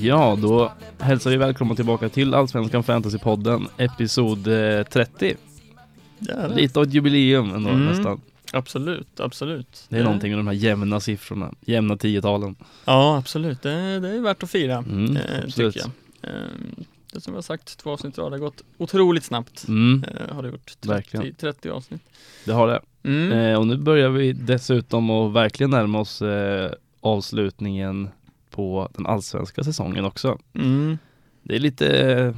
Ja, då hälsar vi välkomna tillbaka till Allsvenskan Fantasypodden, episod eh, 30. Jävlar. Lite av ett jubileum ändå Mm. nästan. Absolut, absolut. Det är någonting med de här jämna siffrorna, jämna tiotalen. Ja, absolut. Det, det är värt att fira, Mm, eh, absolut. tycker jag. Eh, det som jag har sagt, två avsnitt i rad har gått otroligt snabbt. Mm, Eh, har det gjort 30, Verkligen. 30 avsnitt. det har det. Mm. Eh, och nu börjar vi dessutom att verkligen närma oss eh, avslutningen på den allsvenska säsongen också. Mm. Det är lite, eh,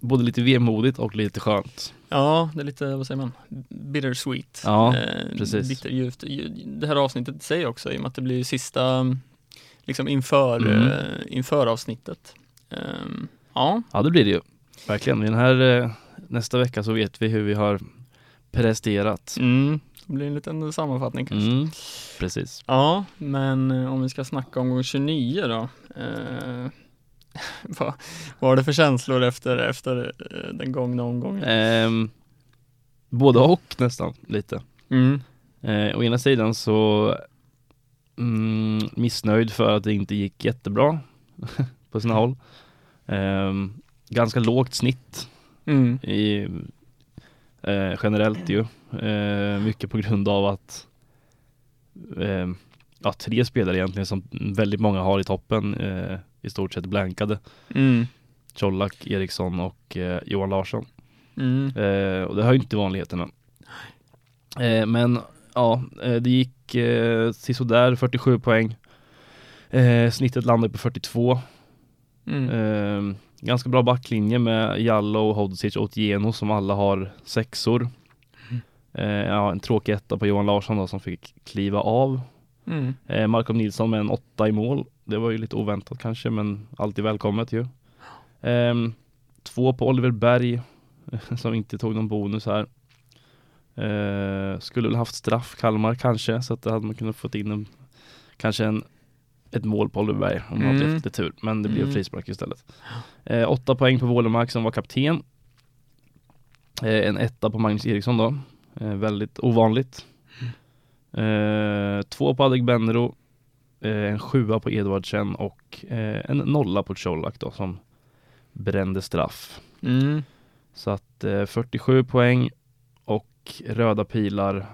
både lite vemodigt och lite skönt. Ja, det är lite, vad säger man, bittersweet. Ja, eh, precis. Bitterljuvt. Ju- Det här avsnittet säger också, i och med att det blir sista, liksom inför, Mm. eh, inför avsnittet. Ehm, ja, Ja, det blir det ju. Verkligen. I den här eh, nästa vecka så vet vi hur vi har presterat. mm. Det blir en liten sammanfattning kanske. Mm, precis. Ja, men eh, om vi ska snacka om gång 29 då. Eh, vad, vad har det för känslor efter, efter eh, den gångna omgången? Ehm, både och nästan lite. Mm. Eh, å ena sidan så mm, missnöjd för att det inte gick jättebra på sina håll. Ehm, ganska lågt snitt Mm. i, eh, generellt ju. Eh, mycket på grund av att eh, ja, tre spelare egentligen som väldigt många har i toppen eh, i stort sett blankade. Mm. Colak, Eriksson och eh, Johan Larsson. Mm. Eh, och det har ju inte vanligheterna. Eh, men ja, eh, det gick eh, sådär 47 poäng. Snittet landade på 42. Mm. Ganska bra backlinje med Jallo, Hodzic och Geno som alla har sexor. Eh, ja, en tråkig etta på Johan Larsson då som fick kliva av. Mm. Eh, Malcolm Nilsson med en åtta i mål. Det var ju lite oväntat kanske men alltid välkommet ju. Ehm, två på Oliver Berg som inte tog någon bonus här. Eh, skulle väl haft straff Kalmar kanske så att det hade man kunnat fått in en, kanske en, ett mål på Oliver Berg om man hade Mm. haft lite tur. Men det blev Mm. frispark istället. Eh, åtta poäng på Wålemark som var kapten. Eh, en etta på Magnus Eriksson då. Eh, väldigt ovanligt. Eh, två på Adegbenro. Eh, en sjua på Edvardsen och eh, en nolla på Colak då som brände straff. Mm. Så att eh, 47 poäng och röda pilar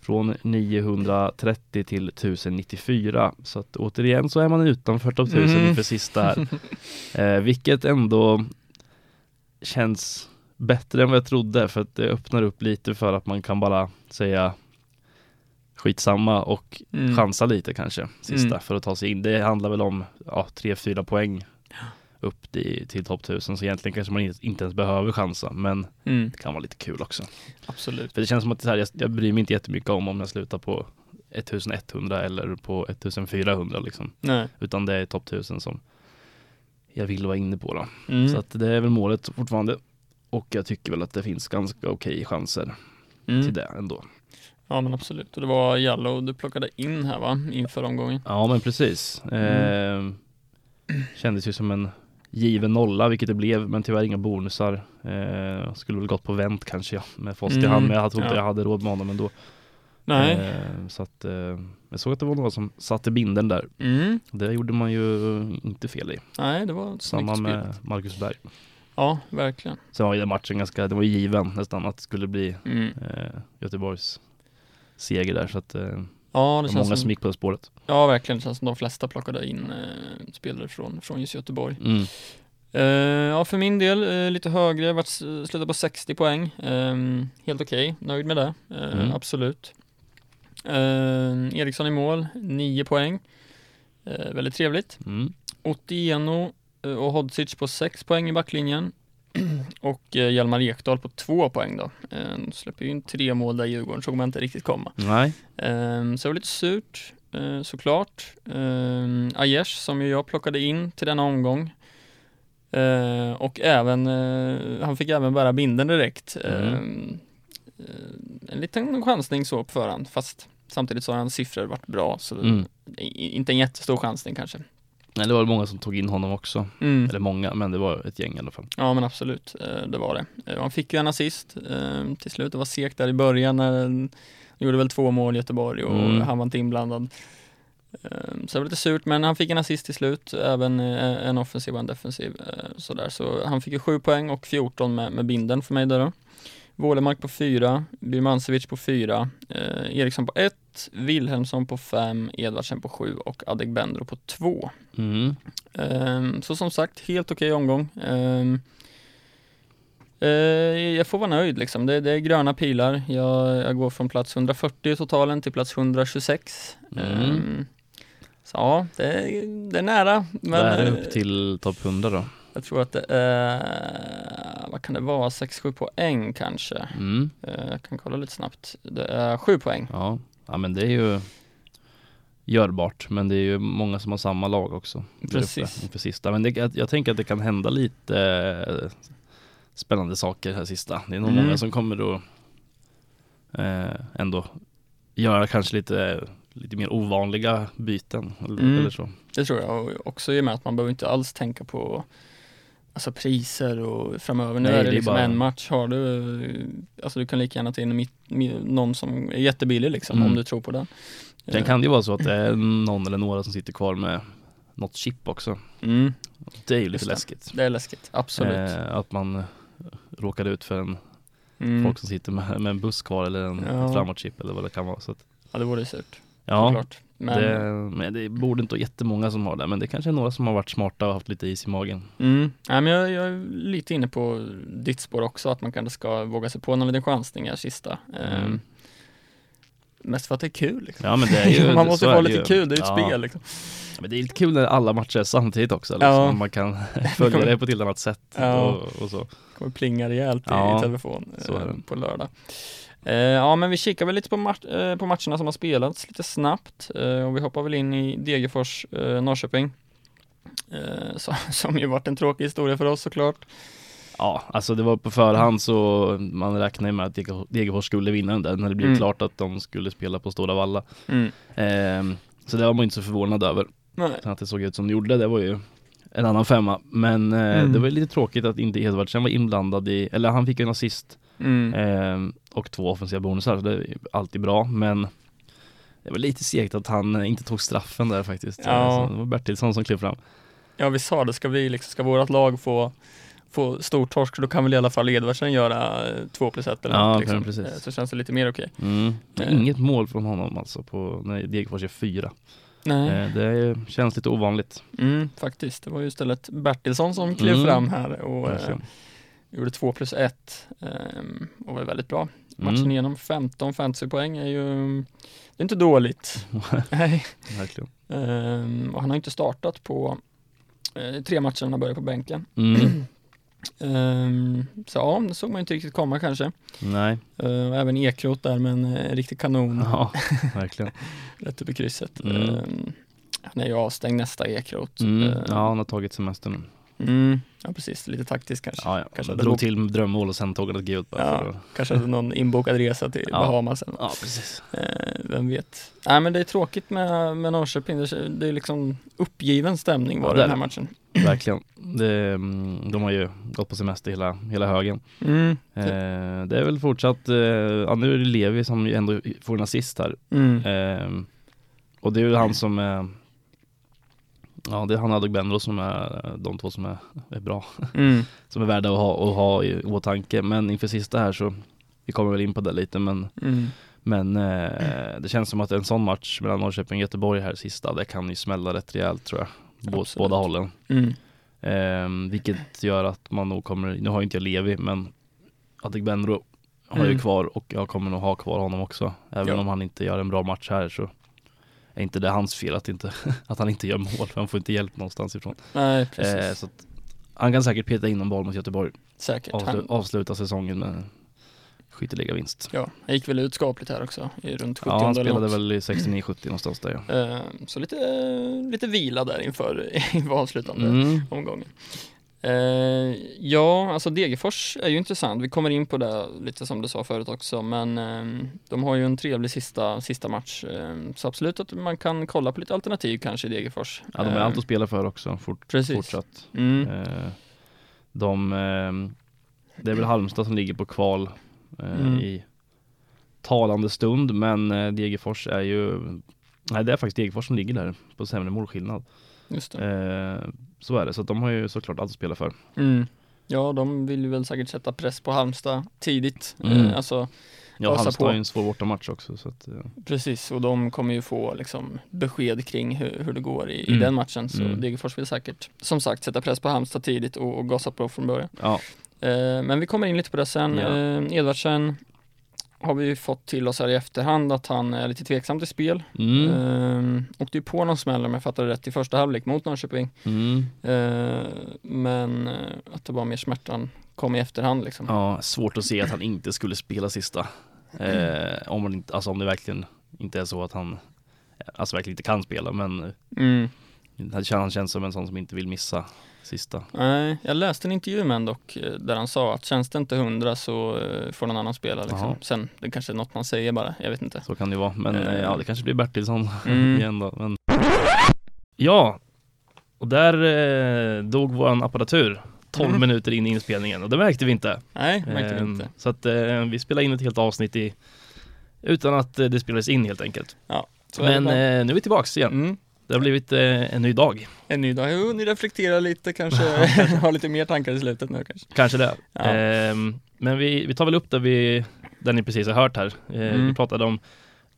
från 930 till 1094. Så att återigen så är man utanför topp 1000 Mm. inför sista här. Eh, vilket ändå känns bättre än vad jag trodde för att det öppnar upp lite för att man kan bara säga skitsamma och Mm. chansa lite kanske sista Mm. för att ta sig in. Det handlar väl om ja, 3-4 poäng upp till, topp 1000 så egentligen kanske man inte- ens behöver chansa men Mm. det kan vara lite kul också. Absolut. För det känns som att det här, jag, jag bryr mig inte jättemycket om om jag slutar på 1100 eller på 1400 liksom. Nej. Utan det är topp 1000 som jag vill vara inne på då. Mm. Så att det är väl målet fortfarande. Och jag tycker väl att det finns ganska okej chanser mm. till det ändå. Ja men absolut. Och det var Jallow du plockade in här va? Inför omgången. Ja men precis. Mm. Eh, kändes ju som en given nolla vilket det blev men tyvärr inga bonusar. Eh, skulle väl gått på vänt kanske ja, med Fost i Mm, hand men jag tror inte ja. jag hade råd med honom ändå. Nej. Eh, så att eh, jag såg att det var några som satte binden där. Mm. Det gjorde man ju inte fel i. Nej det var Samma med. Marcus Berg. Ja, verkligen. Sen var ju den matchen ganska, det var ju given nästan att det skulle bli Mm. eh, Göteborgs seger där så att eh, Ja, det det var känns många som, som gick på det spåret. Ja, verkligen. Det känns som de flesta plockade in eh, spelare från, från just Göteborg. Mm. Eh, ja, för min del eh, lite högre, vart slutade på 60 poäng. Ehm, helt okej, nöjd med det. Eh, Mm. Absolut. Eh, Eriksson i mål, 9 poäng. Eh, väldigt trevligt. Mm. Otieno och Hodzic på 6 poäng i backlinjen. och eh, Hjalmar Ekdal på 2 poäng då. Eh, de släpper ju in tre mål där Djurgården, såg man inte riktigt komma. Nej. Så det var lite surt eh, såklart. Aiesh som ju jag plockade in till denna omgång. Eh, och även, eh, han fick även bära binden direkt. Mm. Eh, en liten chansning så på förhand fast samtidigt så har hans siffror varit bra så Mm. inte en jättestor chansning kanske. Nej, det var många som tog in honom också. Mm. Eller många, men det var ett gäng i alla fall. Ja men absolut, eh, det var det. Eh, Han fick ju en assist eh, till slut, det var segt där i början när han gjorde väl två mål i Göteborg och Mm. han var inte inblandad. Så det var lite surt, men han fick en assist till slut, även en offensiv och en defensiv. Sådär. Så han fick ju 7 poäng och 14 med, med binden för mig där då. Wålemark på 4, Birmancevic på 4, eh, Eriksson på 1, Wilhelmsson på 5, Edvardsen på 7 och Adegbenro på 2. Mm. Ehm, så som sagt, helt okej omgång. Ehm, eh, jag får vara nöjd liksom. Det, det är gröna pilar. Jag, jag går från plats 140 i totalen till plats 126. Mm. Ehm, så ja, det, är- det är nära. Men Vad är eh, upp till topp 100 då? Jag tror att det är, vad kan det vara, 6-7 poäng kanske. Mm. Eh, jag kan kolla lite snabbt. Det är 7 poäng. Ja. ja, men det är ju görbart. Men det är ju många som har samma lag också. Precis. Inför sista. Men det, jag, jag tänker att det kan hända lite eh, spännande saker här sista. Det är nog Mm. många som kommer då eh, ändå göra kanske lite, lite mer ovanliga byten eller, Mm. eller så. Det tror jag och också i och med att man behöver inte alls tänka på Alltså priser och framöver. Nu Nej, är det det liksom bara- en match. Har du, alltså du kan lika gärna ta in mitt, mi- någon som är jättebillig liksom Mm. om du tror på den. Sen kan det ju vara så att det är någon eller några som sitter kvar med något chip också. Mm, Det är ju lite Just det. läskigt. det är läskigt, absolut. Eh, att man eh, råkar ut för en Mm. folk som sitter med, med en buss kvar eller en Ja. framåtchip eller vad det kan vara. Så att, Ja det vore surt, ja, såklart. Men, det, men det borde inte vara jättemånga som har det. Men det kanske är några som har varit smarta och haft lite is i magen. mm. Nej, men jag, jag är lite inne på ditt spår också, att man kanske ska våga sig på någon liten chansning här sista. Mm. Ehm, mest för att det är kul liksom. Ja men det är ju man det- måste få det lite ju. kul, det är ju ett ja. spel liksom. Men det är lite kul när alla matcher är samtidigt också. Liksom. Ja. Man kan följa det på ett helt annat sätt. Ja. Och, och så. kommer plinga rejält i, Ja, i telefon eh, det. på lördag. Eh, ja men vi kikar väl lite på, mat- eh, på matcherna som har spelats lite snabbt eh, och vi hoppar väl in i Degerfors Norrköping. Som ju varit en tråkig historia för oss såklart. Ja, alltså det var på förhand så man räknade med att Dege- Degerfors skulle vinna den där när det blev Mm. klart att de skulle spela på Stora Valla. Mm. Så det var man inte så förvånad över. Nej. Att det såg ut som det gjorde, det var ju en annan femma. Men eh, Mm. det var lite tråkigt att inte Edvardsen var inblandad i, eller han fick en assist Mm. ehm, och två offensiva bonusar, så det är alltid bra. Men det var lite segt att han eh, inte tog straffen där faktiskt. Ja. Så det var Bertilsson som klev fram. Ja vi sa det, ska vi liksom, ska vårt lag få få stor torsk, då kan väl i alla fall Edvardsen göra eh, två plus ett eller Ja, något liksom. precis. Eh, Så känns det lite mer okej. Mm. Eh. Inget mål från honom alltså på, när Degerfors är fyra. Nej, Eh, det är- känns lite ovanligt. mm, faktiskt. Det var ju istället Bertilsson som klev Mm. fram här och eh. Gjorde 2 plus 1 och var väldigt bra. Matchen Mm. igenom 15 fantasypoäng är ju Det är inte dåligt. Nej. Verkligen. Ehm, och han har inte startat på eh, tre matcher han började på bänken. Mm. Ehm, så ja, det såg man inte riktigt komma kanske. Nej, Uh, även Ekroth där med en eh, riktig kanon ja, verkligen. rätt upp i krysset. Mm. Ehm, han är ju avstängd nästa Ekroth. Mm. Ja, han har tagit semester nu. Mm, ja precis, lite taktiskt kanske. Ja, ja. Kanske drog bok- till drömmål och sen tog han ett gult bara Ja. för att... Kanske hade någon inbokad resa till Ja. Bahamas eller. Ja, precis. Eh, vem vet. Nej men det är tråkigt med, med Norrköping. Det, det är liksom uppgiven stämning var Ja, det den är här matchen. Verkligen. Det, mm, de har ju gått på semester hela, hela högen. Mm. Eh, det är väl fortsatt, eh, ja, nu är det Levi som ju ändå får en assist här. Mm. Eh, och det är ju han som Ja det är han och Adegbenro som är de två som är, är bra. Mm. Som är värda att ha, att ha i åtanke. Men inför sista här så Vi kommer väl in på det lite men Mm. Men eh, det känns som att en sån match mellan Norrköping och Göteborg här sista Det kan ju smälla rätt rejält tror jag Absolut. Båda hållen Mm. eh, Vilket gör att man nog kommer Nu har ju inte jag Levi men Adegbenro har Mm. ju kvar och jag kommer nog ha kvar honom också Även Ja. om han inte gör en bra match här så är inte det hans fel att, inte, att han inte gör mål för han får inte hjälp någonstans ifrån. Nej precis. Eh, så att han kan säkert peta in en boll mot Göteborg. Säkert. Avslu Han, avsluta säsongen med skytteliga vinst. ja, han gick väl ut skapligt här också i runt 70 Ja, han spelade något. väl i 69-70 någonstans där ja. Eh, Så lite, lite vila där inför, inför avslutande Mm. omgången. Eh, ja, alltså Degerfors är ju intressant. Vi kommer in på det lite som du sa förut också, men eh, de har ju en trevlig sista, sista match. Eh, så absolut att man kan kolla på lite alternativ kanske i Degerfors. Ja, de har allt att spela för också, fort, Precis. fortsatt. Mm, Eh, de, eh, det är väl Halmstad som ligger på kval eh, Mm. i talande stund, men eh, Degerfors är ju Nej det är faktiskt Degerfors som ligger där på sämre målskillnad. Just det. Så är det, så de har ju såklart allt att spela för. Mm. Ja, de vill väl säkert sätta press på Halmstad tidigt. Mm. Eh, alltså, Ja, Halmstad har ju en svår bortamatch också så att, eh, precis, och de kommer ju få liksom besked kring hur, hur det går i, Mm. i den matchen. Så Mm. Degerfors vill säkert, som sagt, sätta press på Halmstad tidigt och, och gasa på från början. ja. Eh, men vi kommer in lite på det sen. Ja. Eh, Edvardsen har vi fått till oss här i efterhand att han är lite tveksam till spel. Mm. Mm. åkte ju på någon smäll om jag fattar det rätt i första halvlek mot Norrköping. Mm. Eh, men eh, att det var mer smärtan kom i efterhand liksom. Ja, svårt att se att han inte skulle spela sista. Eh, om, man inte, alltså om det verkligen inte är så att han alltså verkligen inte kan spela men Mm. han känns som en sån som inte vill missa sista. Nej, jag läste en intervju med honom dock eh, där han sa att känns det inte hundra så eh, får någon annan spela liksom. Sen, det kanske är något man säger bara, jag vet inte. Så kan det vara. Men Eh. eh, ja, det kanske blir Bertilsson Mm. igen då. Men... Ja, och där eh, dog våran apparatur 12 Mm. minuter in i inspelningen och det märkte vi inte. Nej, märkte vi Ehm, inte. Så att vi spelade in ett helt avsnitt i utan att det spelades in helt enkelt. Är det Men eh, nu är vi tillbaks igen. mm. Det har blivit eh, en ny dag. En ny dag, jo, ni reflekterar lite kanske, har lite mer tankar i slutet nu kanske. Kanske det. Ja. Ehm, men vi, vi tar väl upp det vi, den ni precis har hört här. Eh, Mm. Vi pratade om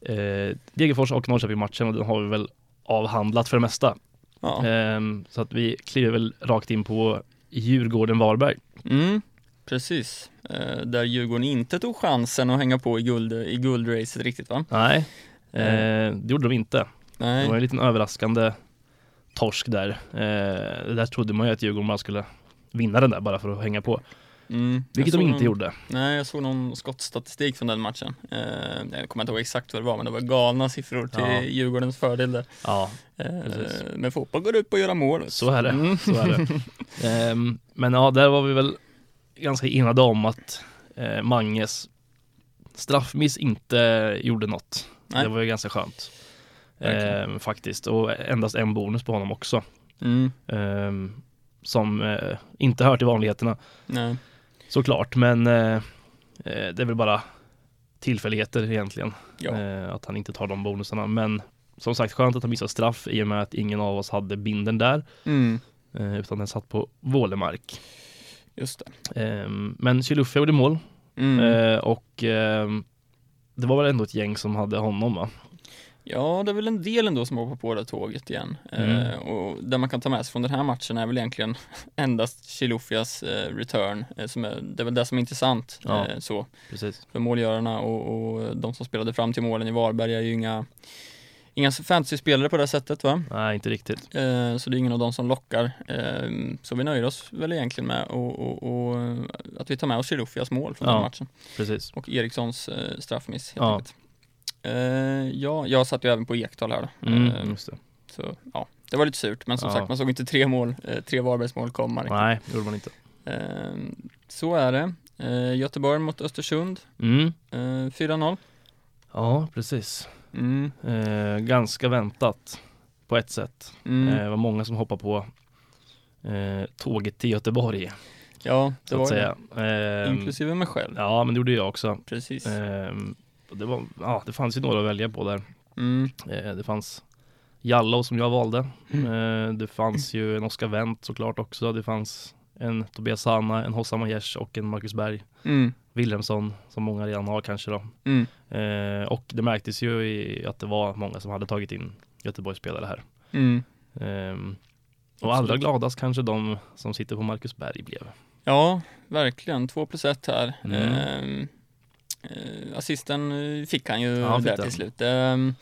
eh, Degerfors och Norrköping-matchen och den har vi väl avhandlat för det mesta. Ja. Ehm, så att vi kliver väl rakt in på Djurgården-Varberg. Mm, precis. Eh, där Djurgården inte tog chansen att hänga på i, guld, i guldracet riktigt va? Nej, Eh. eh, det gjorde de inte. Nej. Det var en liten överraskande torsk där. Eh, där trodde man ju att Djurgården bara skulle vinna den där bara för att hänga på. Mm, Vilket de inte någon, gjorde. Nej, jag såg någon skottstatistik från den matchen. Eh, jag kommer inte ihåg exakt vad det var, men det var galna siffror till Ja. Djurgårdens fördel där. Ja, Eh, men fotboll går ut på att göra mål. så är det. Mm. Så är det. Ehm, men ja, där var vi väl ganska enade om att eh, Manges straffmiss inte gjorde något. Nej. Det var ju ganska skönt. Verkligen. Ehm, faktiskt. Och endast en bonus på honom också. Mm, Ehm, som eh, inte hör till vanligheterna nej. såklart. Men eh, eh, det är väl bara tillfälligheter egentligen. Ja. Att han inte tar de bonusarna. Men som sagt skönt att han missar straff i och med att ingen av oss hade binden där. Mm, utan den satt på Vålemark. just det. Ehm, men Chilufya gjorde mål Mm. och det var väl ändå ett gäng som hade honom va? Ja, det är väl en del ändå som hoppar på det tåget igen. Mm. Eh, och det man kan ta med sig från den här matchen är väl egentligen endast Chilufias eh, return. Eh, som är, det är väl det som är intressant. Ja. Eh, så. Precis. För målgörarna och, och de som spelade fram till målen i Varberg är ju inga Inga fantasy-spelare på det sättet va? Nej, inte riktigt. Eh, så det är ingen av dem som lockar. Eh, så vi nöjer oss väl egentligen med och, och, och eh, att vi tar med oss Chilufias mål från Ja. den matchen. Precis. Och Erikssons eh, straffmiss helt Ja. enkelt. Eh, ja, jag satt ju även på Ekdal här då. Mm, Eh, just det. så ja, det var lite surt, men som Ja. sagt man såg inte tre mål, eh, tre Varbergsmål komma riktigt. Nej, det gjorde man inte. Eh, så är det. Göteborg mot Östersund, Mm. eh, 4-0. Ja, precis. Mm, ganska väntat på ett sätt. mm. Det var många som hoppade på tåget till Göteborg, ja, det var det. Ehm, Inklusive mig själv. Ja, men det gjorde jag också. Precis. Det, var, ja, det fanns ju några att välja på där. Mm, Eh, det fanns Jallow som jag valde. Mm. Eh, det fanns ju en Oskar Wendt såklart också. Det fanns en Tobias Sanna, en Hossam Majers och en Marcus Berg. mm, Wilhelmsson som många redan har kanske då. mm. Eh, och det märktes ju i att det var många som hade tagit in Göteborgsspelare här. Mm. Ehm, och allra gladast kanske de som sitter på Marcus Berg blev. Ja, verkligen. Två plus ett här. Eh, assisten eh, fick han ju Ja, där till slut. Ehm,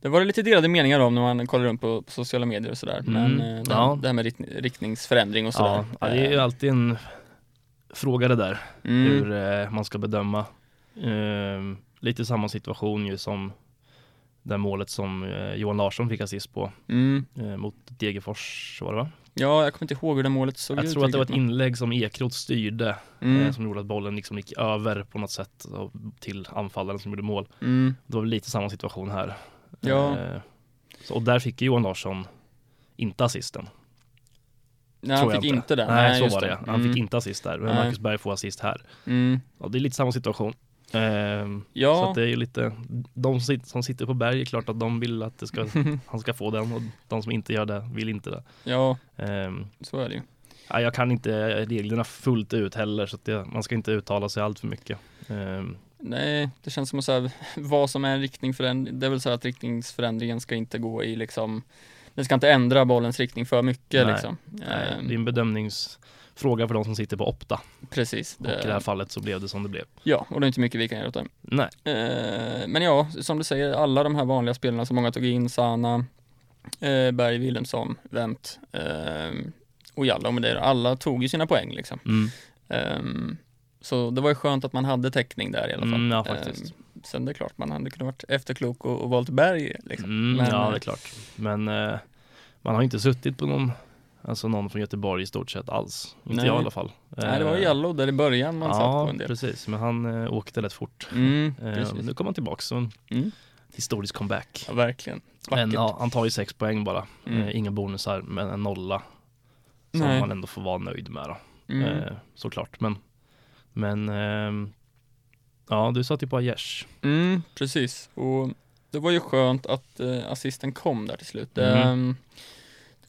det var det lite delade meningar om när man kollar runt på, på sociala medier och sådär. Mm, Men eh, det, ja. det här med rikt, riktningsförändring och sådär. Ja, det är ju alltid en fråga det där. Mm. hur eh, man ska bedöma. Ehm, lite samma situation ju som det målet som eh, Johan Larsson fick assist på Mm. eh, mot Degerfors var det va? Ja, jag kommer inte ihåg hur det målet såg Jag ut. tror att det var ett inlägg som Ekroth styrde eh, Mm. som gjorde att bollen liksom gick över på något sätt och- till anfallaren som gjorde mål. Mm. Det var väl lite samma situation här. Ja. Eh, så, och där fick Johan Larsson inte assisten. Nej, han jag fick inte det. Nej, så just var det. Han Mm. fick inte assist där. Men Nej. Marcus Berg får assist här. Mm. Ja, det är lite samma situation. Ehm, Ja. Så att det är ju lite, de som sitter, som sitter på berg är klart att de vill att ska, han ska få den och de som inte gör det vill inte det. Ja, Ehm, så är det ju. ja, jag kan inte reglerna fullt ut heller så att det, man ska inte uttala sig allt för mycket. Ehm, Nej, det känns som att säga vad som är en riktningsförändring. Det är väl så att riktningsförändringen ska inte gå i liksom, den ska inte ändra bollens riktning för mycket Nej. liksom. nej, Ehm, det bedömningsfråga för de som sitter på Opta precis. och i det här fallet så blev det som det blev. Ja, och det är inte mycket vi kan göra åt det. Nej, Eh, men ja, som du säger, alla de här vanliga spelarna som många tog in, Sana, eh, Berg, Wilhelmsson, Wendt eh, och Jalla och med det, alla tog ju sina poäng liksom. mm. Ehm, så det var ju skönt att man hade täckning där i alla fall. Mm, ja, faktiskt. Ehm, sen det är klart, man hade kunnat varit efterklok och, och valt Berg liksom. Mm, Men, ja, eh, det är klart. Men eh, man har inte suttit på någon, alltså någon från Göteborg i stort sett alls. Inte Nej. jag i alla fall. Nej, det var Eh, Jallow där i början man satt på Ja, en del. precis. Men han eh, åkte rätt fort. Mm, Eh, nu kommer han tillbaka, så en Mm. historisk comeback. Ja, verkligen. Men Vackert. ja, han tar ju sex poäng bara. Mm. Eh, inga bonusar, men en nolla. Som Nej. man ändå får vara nöjd med då. Mm. Eh, såklart. Men, men ehm, ja, du satt ju på Aiesh. Mm, precis. Och det var ju skönt att eh, assisten kom där till slut.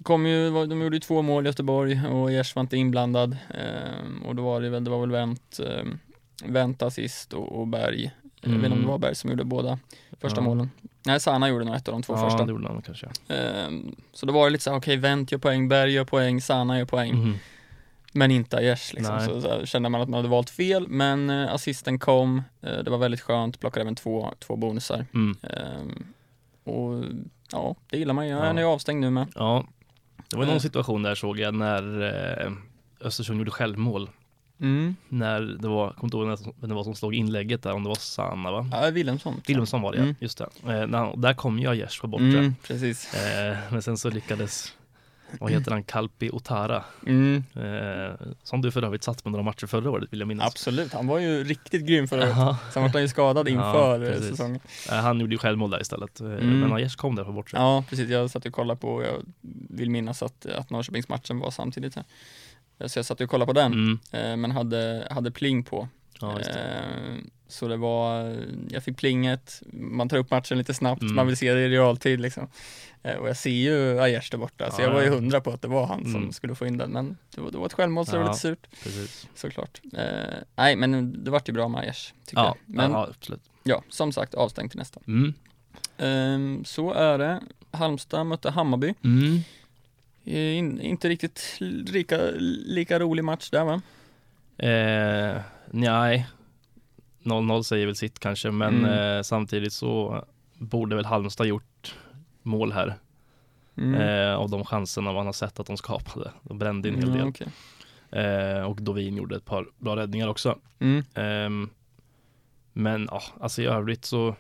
Mm. Kom ju, de gjorde ju två mål i Göteborg och Gers var inte inblandad. Ehm, och då var det väl, det var väl Wendt, um, Wendt assist och, och Berg. Jag vet inte om det Mm. var Berg som gjorde båda första Ja. målen. Nej, Sana gjorde nog ett av de två ja, första. det gjorde han kanske. Ehm, så då var det lite så här, okej, Wendt gör poäng, Berg gör poäng, Sana gör poäng. Mhm. Men inte Aiesh liksom. Nej. Så, så kände man att man hade valt fel, men eh, assisten kom. Eh, det var väldigt skönt, plockade även två, två bonusar. Mm. Ehm, och ja, det gillar man ju. Ja. Han är avstängd nu med. Ja, det var någon situation där såg jag när eh, Östersund gjorde självmål. Mm. När det var, jag kommer inte ihåg vem det var som slog inlägget där, om det var Sanna va? Ja, Wilhelmsson. Wilhelmsson var det ja, Mm. just det. Eh, där kom ju Aiesh på bortre. Mm, precis. Eh, men sen så lyckades, vad heter han, Kalpi Otara. Mm, Eh, som du för övrigt satt på några matcher förra året vill jag minnas. absolut, han var ju riktigt grym förra året. Sen var han ju skadad inför Ja, säsongen. eh, han gjorde ju självmål där istället. Eh, Mm. Men Aiesh kom där på bortre. Ja, precis. Jag satt och kollade på, jag vill minnas att, att Norrköpingsmatchen var samtidigt här. Så jag satt och kollade på den, Mm. eh, men hade, hade pling på. Ja. Eh, Så det var, jag fick plinget, man tar upp matchen lite snabbt, Mm. man vill se det i realtid liksom. Eh, Och jag ser ju Aiesh där borta, så Ja, jag var ju ja. hundra på att det var han som Mm. skulle få in den, men det var, det var ett självmål så det var Ja. lite surt, Precis. såklart. Eh, nej, men det vart ju bra med Aiesh, tycker Ja, jag. Men ja. ja, absolut. som sagt, avstängd till nästa. Mm. Ehm, så är det. Halmstad mötte Hammarby. Mm. Eh, In, inte riktigt lika, lika rolig match där va? Eh, nej, 0-0 säger väl sitt kanske, men Mm. eh, samtidigt så borde väl Halmstad gjort mål här. Mm. Eh, av de chanserna man har sett att de skapade. De brände en hel Ja, del. okej. Eh, och Dovin gjorde ett par bra räddningar också. Mm. Ehm, men ja, alltså i övrigt så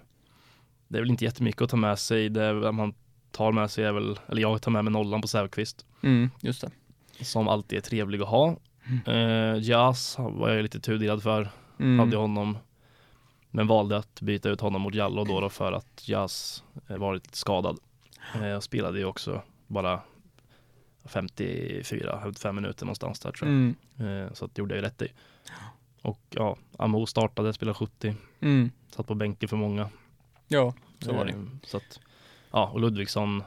det är väl inte jättemycket att ta med sig. Det man tar med sig är väl, eller jag tar med mig nollan på Säfqvist Mm, just det. som alltid är trevlig att ha. Eh, Jas var jag lite tudelad för, Mm. hade honom. Men valde att byta ut honom mot Jallo då, då för att Jas eh, varit skadad. Eh, jag spelade ju också bara 54-55 minuter någonstans där tror jag. Mm. Eh, så att det gjorde jag ju rätt i. Och ja, Amo startade, spelade 70, Mm. satt på bänken för många. Ja, så var det. Eh, Så att, ja, och Ludvigsson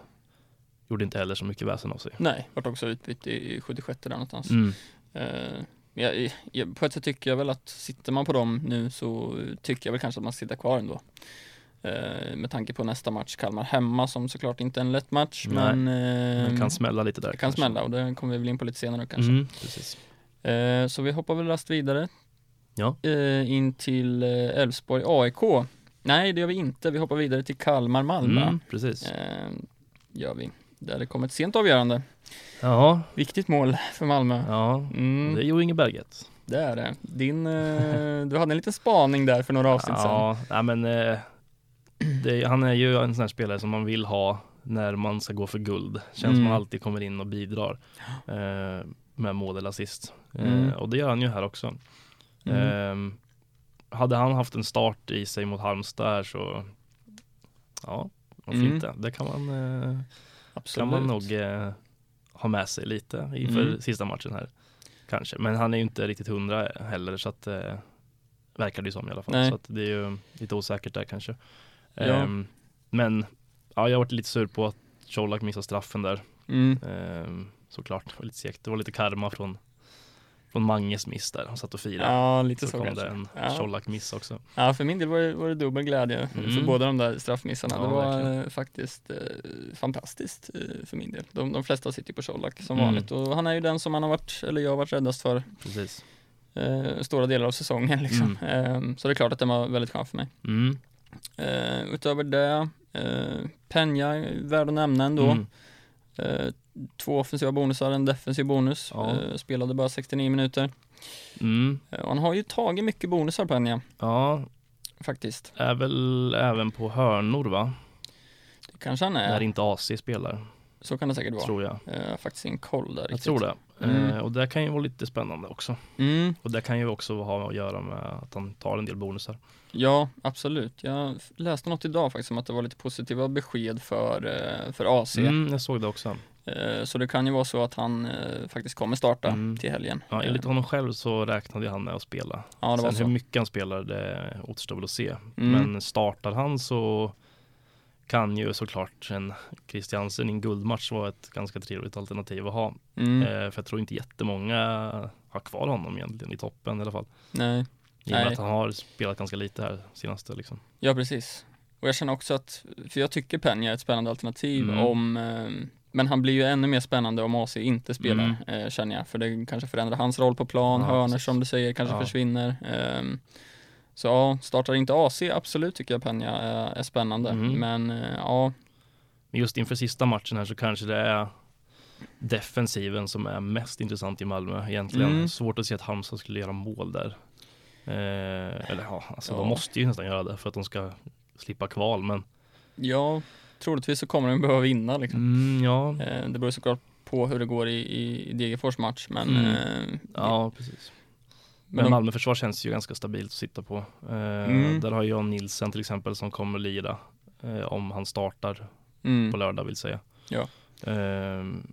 gjorde inte heller så mycket väsen av sig. Nej, vart också utbytt i 76 där någonstans. Mm. Eh, jag, jag, på ett sätt tycker jag väl att sitter man på dem nu så tycker jag väl kanske att man ska sitta kvar ändå. Eh, med tanke på nästa match, Kalmar hemma som såklart inte är en lätt match Nej, men eh, kan smälla lite där. det kan smälla och det kommer vi väl in på lite senare kanske. Mm, precis. Eh, så vi hoppar väl rast vidare Ja. eh, in till eh, Elfsborg AIK. Nej, det gör vi inte. Vi hoppar vidare till Kalmar Malmö. Mm, precis. Eh, gör vi. Där det kom ett sent avgörande. Ja, Viktigt mål för Malmö. ja. Mm, Det är Jo Inge Berget. det är det. Din, eh, du hade en liten spaning där för några avsnitt sedan. Ja, men eh, det, han är ju en sån här spelare som man vill ha när man ska gå för guld. Känns som Mm. man alltid kommer in och bidrar eh, med mål eller assist. Eh, Mm. och det gör han ju här också. Mm. Eh, hade han haft en start i sig mot Halmstad här så ja, varför Mm. inte? Det kan man, kan man nog ha med sig lite inför Mm. sista matchen här. Kanske, men han är ju inte riktigt hundra heller så att eh, Verkar det ju som i alla fall. Nej. Så att det är ju lite osäkert där kanske. Ja. Ehm, men ja, jag har varit lite sur på att Colak missade straffen där. Mm. Ehm, såklart, det var lite segt. Det var lite karma från, från Manges miss där. Han satt och firade. Ja, lite så så, kom kanske. det en Ja. Colak miss också. Ja, för min del var det, var det dubbel glädje för Mm. båda de där straffmissarna. Ja, det var verkligen. eh, faktiskt eh, fantastiskt eh, för min del. De, de flesta sitter på Colak som Mm. vanligt och han är ju den som man har varit, eller jag har varit räddast för Precis. eh, stora delar av säsongen liksom. Eh, så det är klart att den var väldigt skön för mig. Mm. Eh, utöver det, eh, Penja är värd att nämna ändå. Eh, två offensiva bonusar, en defensiv bonus. Ja. Eh, spelade bara 69 minuter. Mm. Eh, han har ju tagit mycket bonusar Penja, Ja, faktiskt. är väl även på hörnor va? Det kanske han är. När inte AC spelar, Så kan det säkert vara. tror jag. Jag har faktiskt ingen koll där Jag riktigt. tror det. Mm. Eh, och det kan ju vara lite spännande också. Mm, Och det kan ju också ha att göra med att han tar en del bonusar. ja, absolut. Jag läste något idag faktiskt om att det var lite positiva besked för, eh, för AC. Mm, jag såg det också. Eh, Så det kan ju vara så att han eh, faktiskt kommer starta Mm. till helgen. Ja, Eh, enligt honom själv så räknade han med att spela. Ja, Sen hur mycket han spelar det återstår väl att se. Mm. Men startar han så kan ju såklart en Christiansen i en guldmatch vara ett ganska trevligt alternativ att ha. Mm. Eh, för jag tror inte jättemånga har kvar honom egentligen i toppen i alla fall. Nej, I och med Nej. att han har spelat ganska lite här senaste liksom. ja precis. Och jag känner också att, för jag tycker Penja är ett spännande alternativ Mm. om eh, men han blir ju ännu mer spännande om AC inte spelar, eh, känner jag. För det kanske förändrar hans roll på plan, Mm. Ja, precis. som du säger kanske Ja. försvinner. Ehm, så ja, startar inte AC, absolut tycker jag Penja är, är spännande. Mm. Men eh, ja, just inför sista matchen här så kanske det är defensiven som är mest intressant i Malmö egentligen. Mm. Svårt att se att Halmstad skulle göra mål där. Eh, eller ja, alltså Ja. de måste ju nästan göra det för att de ska slippa kval. Men ja, troligtvis så kommer de behöva vinna liksom. mm, ja, Eh, det beror såklart på hur det går i, i Degerfors match, men, Mm. eh, ja precis. men Men Malmö försvar känns ju ganska stabilt att sitta på. Eh, Mm. Där har Jan Nilsen till exempel som kommer lira eh, om han startar mm, på lördag vill säga. Ja. Ehm,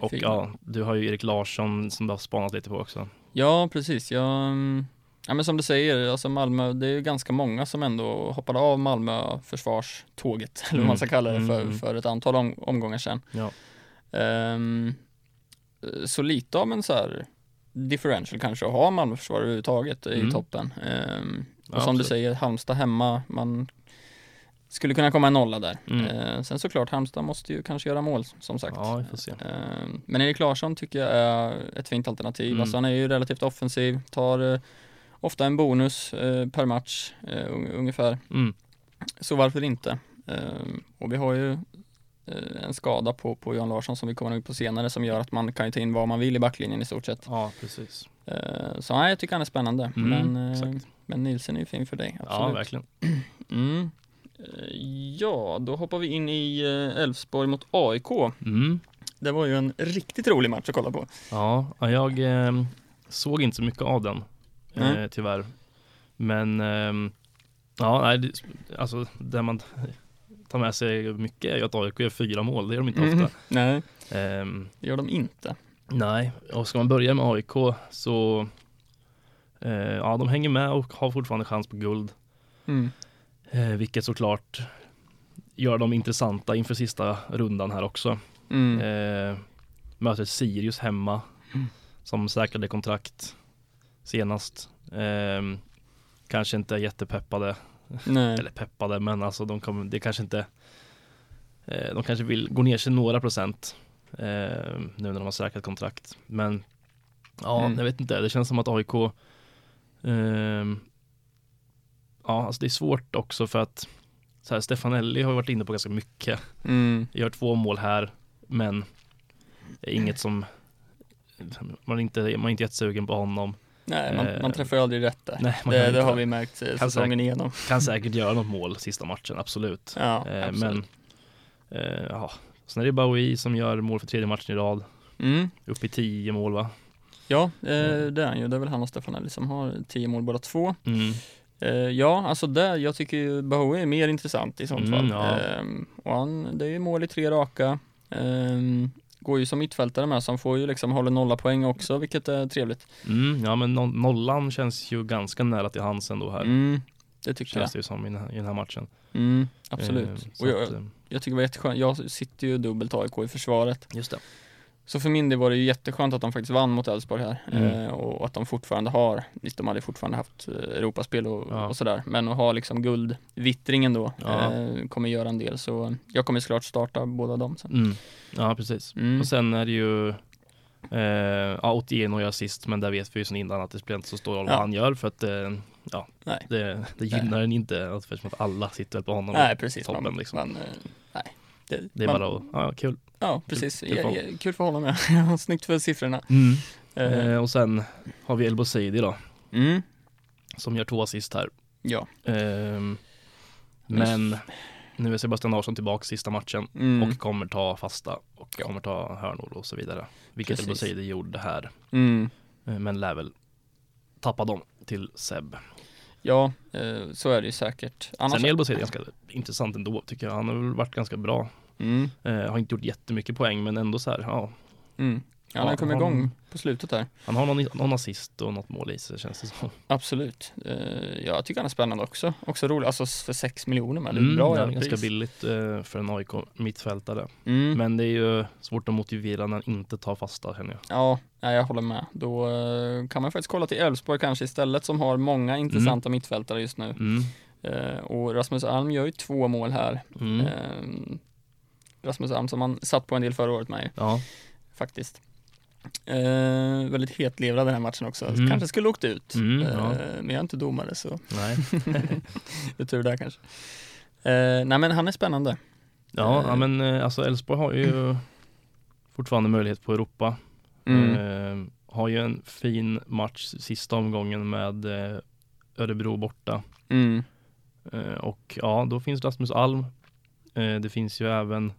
och Fin. ja, du har ju Erik Larsson som du har spanat lite på också. Ja, precis. Jag, mm, ja, men som du säger, alltså Malmö, det är ju ganska många som ändå hoppade av Malmö försvarståget, eller vad man ska kalla det, för, Mm. för ett antal om, omgångar sedan. Ja. Ehm, så lite av en så här differential kanske att ha Malmö försvar överhuvudtaget i Mm. toppen. Ehm, och Ja, som du absolut. säger, Halmstad hemma, man skulle kunna komma en nolla där. Mm. Ehm, sen såklart, Halmstad måste ju kanske göra mål som sagt. Ja. Ehm, Men Erik Larsson tycker jag är ett fint alternativ. Mm. Alltså han är ju relativt offensiv, tar eh, ofta en bonus eh, per match eh, un- ungefär. Mm. Så varför inte? Ehm, Och vi har ju eh, en skada på, på Jan Larsson som vi kommer in på senare som gör att man kan ju ta in vad man vill i backlinjen i stort sett. Ja, precis. Ehm, Så nej, jag tycker han är spännande. Mm, men, eh, men Nielsen är ju fin för dig, Ja, absolut. verkligen. Mm. Eh, Ja, då hoppar vi in i eh, Elfsborg mot AIK. Mm. Det var ju en riktigt rolig match att kolla på. Ja, ja, jag eh, såg inte så mycket av den eh, tyvärr. Men ehm, ja, nej, alltså det man tar med sig mycket är ju att AIK gör fyra mål. Det gör de inte Mhm. ofta. Nej, Ehm, det gör de inte. nej, och ska man börja med AIK så eh, ja, de hänger med och har fortfarande chans på guld. Mm. Eh, vilket såklart gör dem intressanta inför sista rundan här också. Mm. Eh, möter Sirius hemma Mm. som säkrade kontrakt senast. Eh, kanske inte jättepeppade, eller peppade, men alltså de kommer, det kanske inte eh, de kanske vill gå ner sig några procent eh, nu när de har säkrat kontrakt. Men ja, Mm. jag vet inte, det känns som att AIK ehm, Ja, alltså det är svårt också för att så här, Stefanelli har varit inne på ganska mycket Mm. gör två mål här, men inget som man inte, man är inte jättesugen på honom. Nej, man, Eh, man träffar ju aldrig rätt där. Nej, det, det har vi märkt eh, Kan säsongen igenom. Kan säkert göra något mål sista matchen, absolut. Ja, Eh, absolut. men eh, ja, sen är det Bowie som gör mål för tredje matchen i rad. Mm. Upp i tio mål va? Ja, eh, Mm. det är han ju. Det är väl han och Stefanelli som har tio mål båda två. Mm. Eh, ja, alltså där, jag tycker ju Bowie är mer intressant i sånt Mm, fall. ja. Ehm, och han, det är ju mål i tre raka. Går ju som mittfältare med så han får ju liksom hålla nolla poäng också vilket är trevligt. Mm, ja men no- nollan känns ju ganska nära till hands ändå här. Mm, det tycker Känns det ju som i den här, i den här matchen. jag. Mm, Eh, absolut. så och jag, att, eh, jag tycker det var jätteskönt, jag sitter ju dubbelt AIK i försvaret. just det. Så för min del var det ju jätteskönt att de faktiskt vann mot Elfsborg här Mm. eh, och att de fortfarande har, visst de hade fortfarande haft eh, Europaspel och, Ja. och sådär, men att ha liksom guldvittringen då Ja. eh, kommer göra en del så jag kommer såklart starta båda dem sen. Mm. Ja precis. Mm. Och sen är det ju eh, ja, Otieno gör sist men där vet vi ju sedan innan att det spelar inte så stor roll vad han gör för att eh, ja, Nej. det, det gynnar den inte eftersom att alla sitter på honom. Nej precis, toppen, man, liksom. man, eh, nej. Det, Det är man, bara att, ja kul. Ja precis, kul för kul, honom. kul, för honom ja. Snyggt för siffrorna. Eh, Eh, och sen har vi El Bouzidi då mm, som gör två assist här. ja. Ehm, men nu är Sebastian Larsson tillbaka sista matchen Mm, och kommer ta fasta och kommer ta hörnor och så vidare. Vilket El. Bouzidi gjorde här. mm, Eh, Men lär väl tappa dem till Seb. Ja, eh, så är det ju säkert. Annars, Sen är El Bouzidi ganska intressant ändå tycker jag. Han har väl varit ganska bra. mm, Eh, har inte gjort jättemycket poäng men ändå så här, ja. mm. Ja, han har Ja, kommit han- igång på slutet där. Han har någon, någon assist och något mål i sig känns det som. Absolut. Eh, jag tycker han är spännande också. Också rolig, alltså för 6 miljoner med. Det är Mm, bra ja, jävla ganska pris. billigt eh, för en AIK mittfältare. Mm. Men det är ju svårt att motivera när han inte tar fasta känner jag. Ja, nej, jag håller med. Då eh, kan man faktiskt kolla till Elfsborg kanske istället som har många intressanta mittfältare just nu. Mm. Och Rasmus Alm gör ju två mål här. Mm. Eh, Rasmus Alm som han satt på en del förra året med Ja, faktiskt. Eh, väldigt hetlevrad den här matchen också. Mm. Kanske skulle åkt ut. Mm, eh, ja. Men jag är inte domare så nej. det är tur där kanske. Eh, nej men han är spännande. Ja, Eh. ja men eh, alltså Elfsborg har ju fortfarande möjlighet på Europa. Mm. Eh, har ju en fin match sista omgången med Örebro borta. Mm. Och ja, då finns Rasmus Alm. Det finns ju även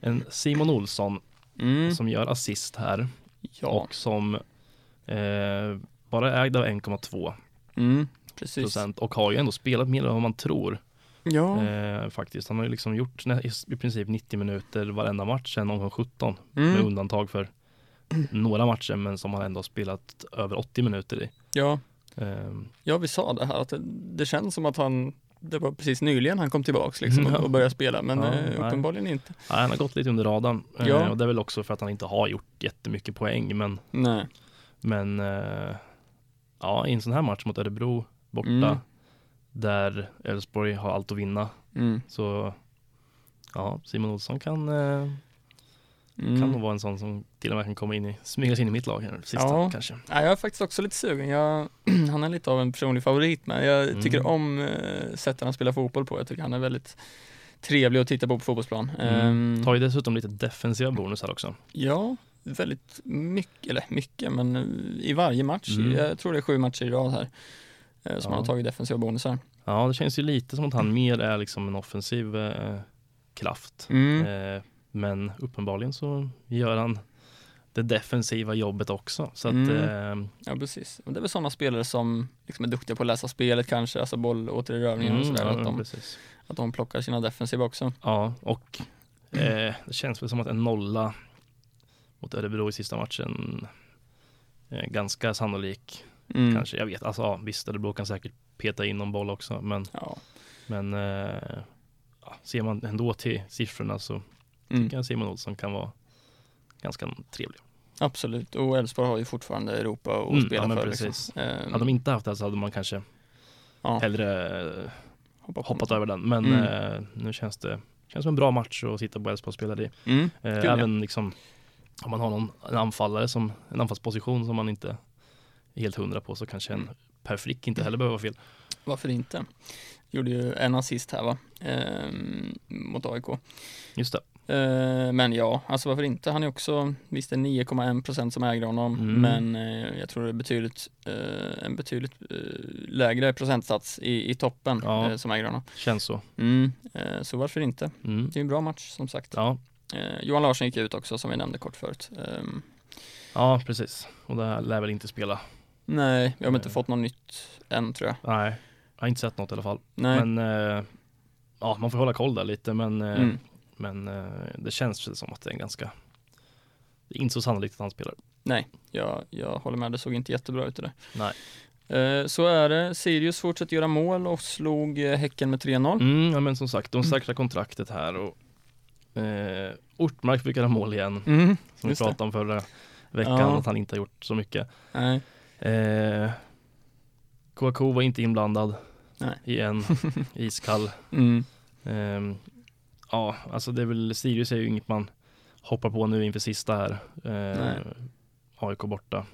en Simon Olsson Mm. som gör assist här Ja, och som eh, bara är ägd av 1,2 mm. procent och har ju ändå spelat mer än vad man tror. Ja, Eh, faktiskt. Han har ju liksom gjort i, princip 90 minuter varenda match sedan omgång 17 med mm. undantag för några matcher men som han ändå har spelat över 80 minuter i. ja. Ehm, ja, vi sa det här att det, det känns som att han det var precis nyligen han kom tillbaks liksom Ja. och, började spela men Ja, eh, nej. uppenbarligen inte. nej, han har gått lite under radarn Eh, Ja. och det är väl också för att han inte har gjort jättemycket poäng men, Nej. men eh, ja, i en sån här match mot Örebro borta Mm. där Elfsborg har allt att vinna Mm. så ja, Simon Olsson kan, Mm. kan nog vara en sån som till och med kan komma in i, smyga sig in i mitt lag här sista Ja. kanske. Ja, jag är faktiskt också lite sugen. Jag, han är lite av en personlig favorit men jag Mm. tycker om eh, sättet han spelar fotboll på. Jag tycker han är väldigt trevlig att titta på på fotbollsplan. Mm. Ehm, Tar ju dessutom lite defensiva bonusar också. Ja, väldigt mycket, eller mycket, men eh, i varje match. Mm. Jag tror det är sju matcher i rad här. eh, Som Ja. han har tagit defensiva bonusar. Ja, det känns ju lite som att han mer är liksom en offensiv eh, kraft. Mm. Eh, men uppenbarligen så gör han det defensiva jobbet också. Så att, Mm. eh, Ja, precis. Och det är väl sådana spelare som liksom är duktiga på att läsa spelet kanske, alltså bollåtererövringar och sådär. Mm, ja, att, de, precis. att de plockar sina defensiva också. Ja, och eh, det känns väl som att en nolla mot Örebro i sista matchen är ganska sannolik. Mm. Kanske, jag vet, alltså ja, visst Örebro kan säkert peta in någon boll också, men, Ja. men eh, ser man ändå till siffrorna så Mm. tycker jag Simon Olsson kan vara ganska trevlig. Absolut, och Elfsborg har ju fortfarande Europa att Mm, spela ja, för. precis. Liksom. Ehm, Hade de inte haft det så hade man kanske ja, hellre hoppat något. över den. Men Mm. eh, nu känns det känns som en bra match att sitta på Elfsborg och spela det. Mm. Eh, Kul, ja. även liksom om man har någon en anfallare som en anfallsposition som man inte är helt hundra på så kanske en Per Frick inte heller behöver vara fel. Varför inte? Gjorde ju en assist här va, ehm, mot AIK. Just det. Eh, men ja, alltså varför inte? Han är också, visst det är 9,1% som äger honom, Mm. men eh, jag tror det är betydligt, eh, en betydligt eh, lägre procentsats i, i toppen Ja. eh, som äger honom. Känns så. Mm. Eh, så varför inte? Mm. Det är en bra match som sagt. Ja. Eh, Johan Larsson gick ut också som vi nämnde kort förut. Ehm, ja, precis. Och det här lär väl inte spela. nej, vi har inte Eh. fått något nytt än tror jag. Nej, jag har inte sett något i alla fall. Nej. Men eh, ja, man får hålla koll där lite. Men, eh, mm. men eh, det känns som att det är en ganska det är inte så sannolikt att han spelar. Nej, jag, jag håller med. Det såg inte jättebra ut det där. Nej. Eh, så är det. Sirius fortsätter göra mål och slog eh, Häcken med 3-0. Mm, ja men som sagt, de Mm. säkrar kontraktet här och eh, Ortmark fick göra mål igen, Mm, som vi just det. pratade om förra veckan, Ja. att han inte har gjort så mycket. Nej. Eh, Kouakou var inte inblandad Nej. i en iskall. Mm. Ehm, ja, alltså det är väl, Sirius är ju inget man hoppar på nu inför sista här. Eh, Nej. AIK borta.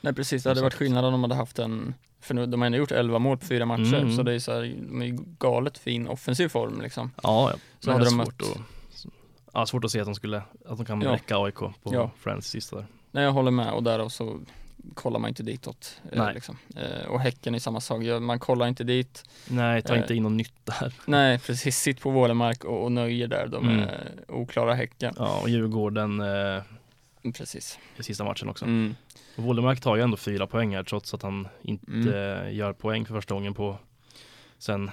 Nej precis, det hade varit skillnad om de hade haft en För nu, de har ändå gjort 11 mål på fyra matcher Mm. så det är så här, de är ju galet fin offensiv form liksom. Ja, ja. Så hade de svårt mött- att, ja, svårt att se att de skulle, att de kan Ja. räcka AIK på Ja. Friends sista där. Nej jag håller med och därav så kollar man inte ditåt. Eh, Nej. liksom. eh, och Häcken är samma sak, man kollar inte dit. Nej, ta Eh. inte in något nytt där. Nej precis, sitt på Vålemark och, och nöjer där, de Mm. oklara Häcken. Ja, och Djurgården eh, Precis. i sista matchen också. Mm. Och Wålemark tar ju ändå fyra poäng här trots att han inte Mm. eh, gör poäng för första gången på sen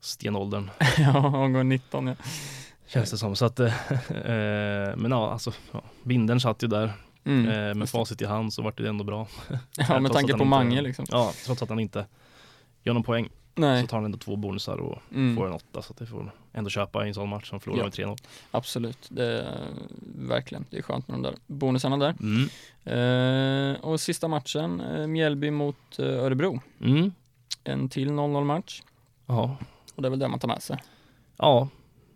stenåldern ja, omgång 19 ja. känns det som. Så att, eh, eh, men ja, alltså ja, binden satt ju där Mm. eh, med facit i hand så vart det ändå bra. ja, trots med tanke på inte- Mange liksom. Ja, trots att han inte gör någon poäng Nej, så tar han ändå två bonusar och mm. får en åtta så att det får ändå köpa i en sån match som förlorar Ja. med 3-0. absolut. Det är, verkligen, det är skönt med de där bonusarna där. Mm. Eh, och sista matchen, eh, Mjällby mot eh, Örebro. Mm. En till 0-0 match. Ja. Och det är väl det man tar med sig. ja,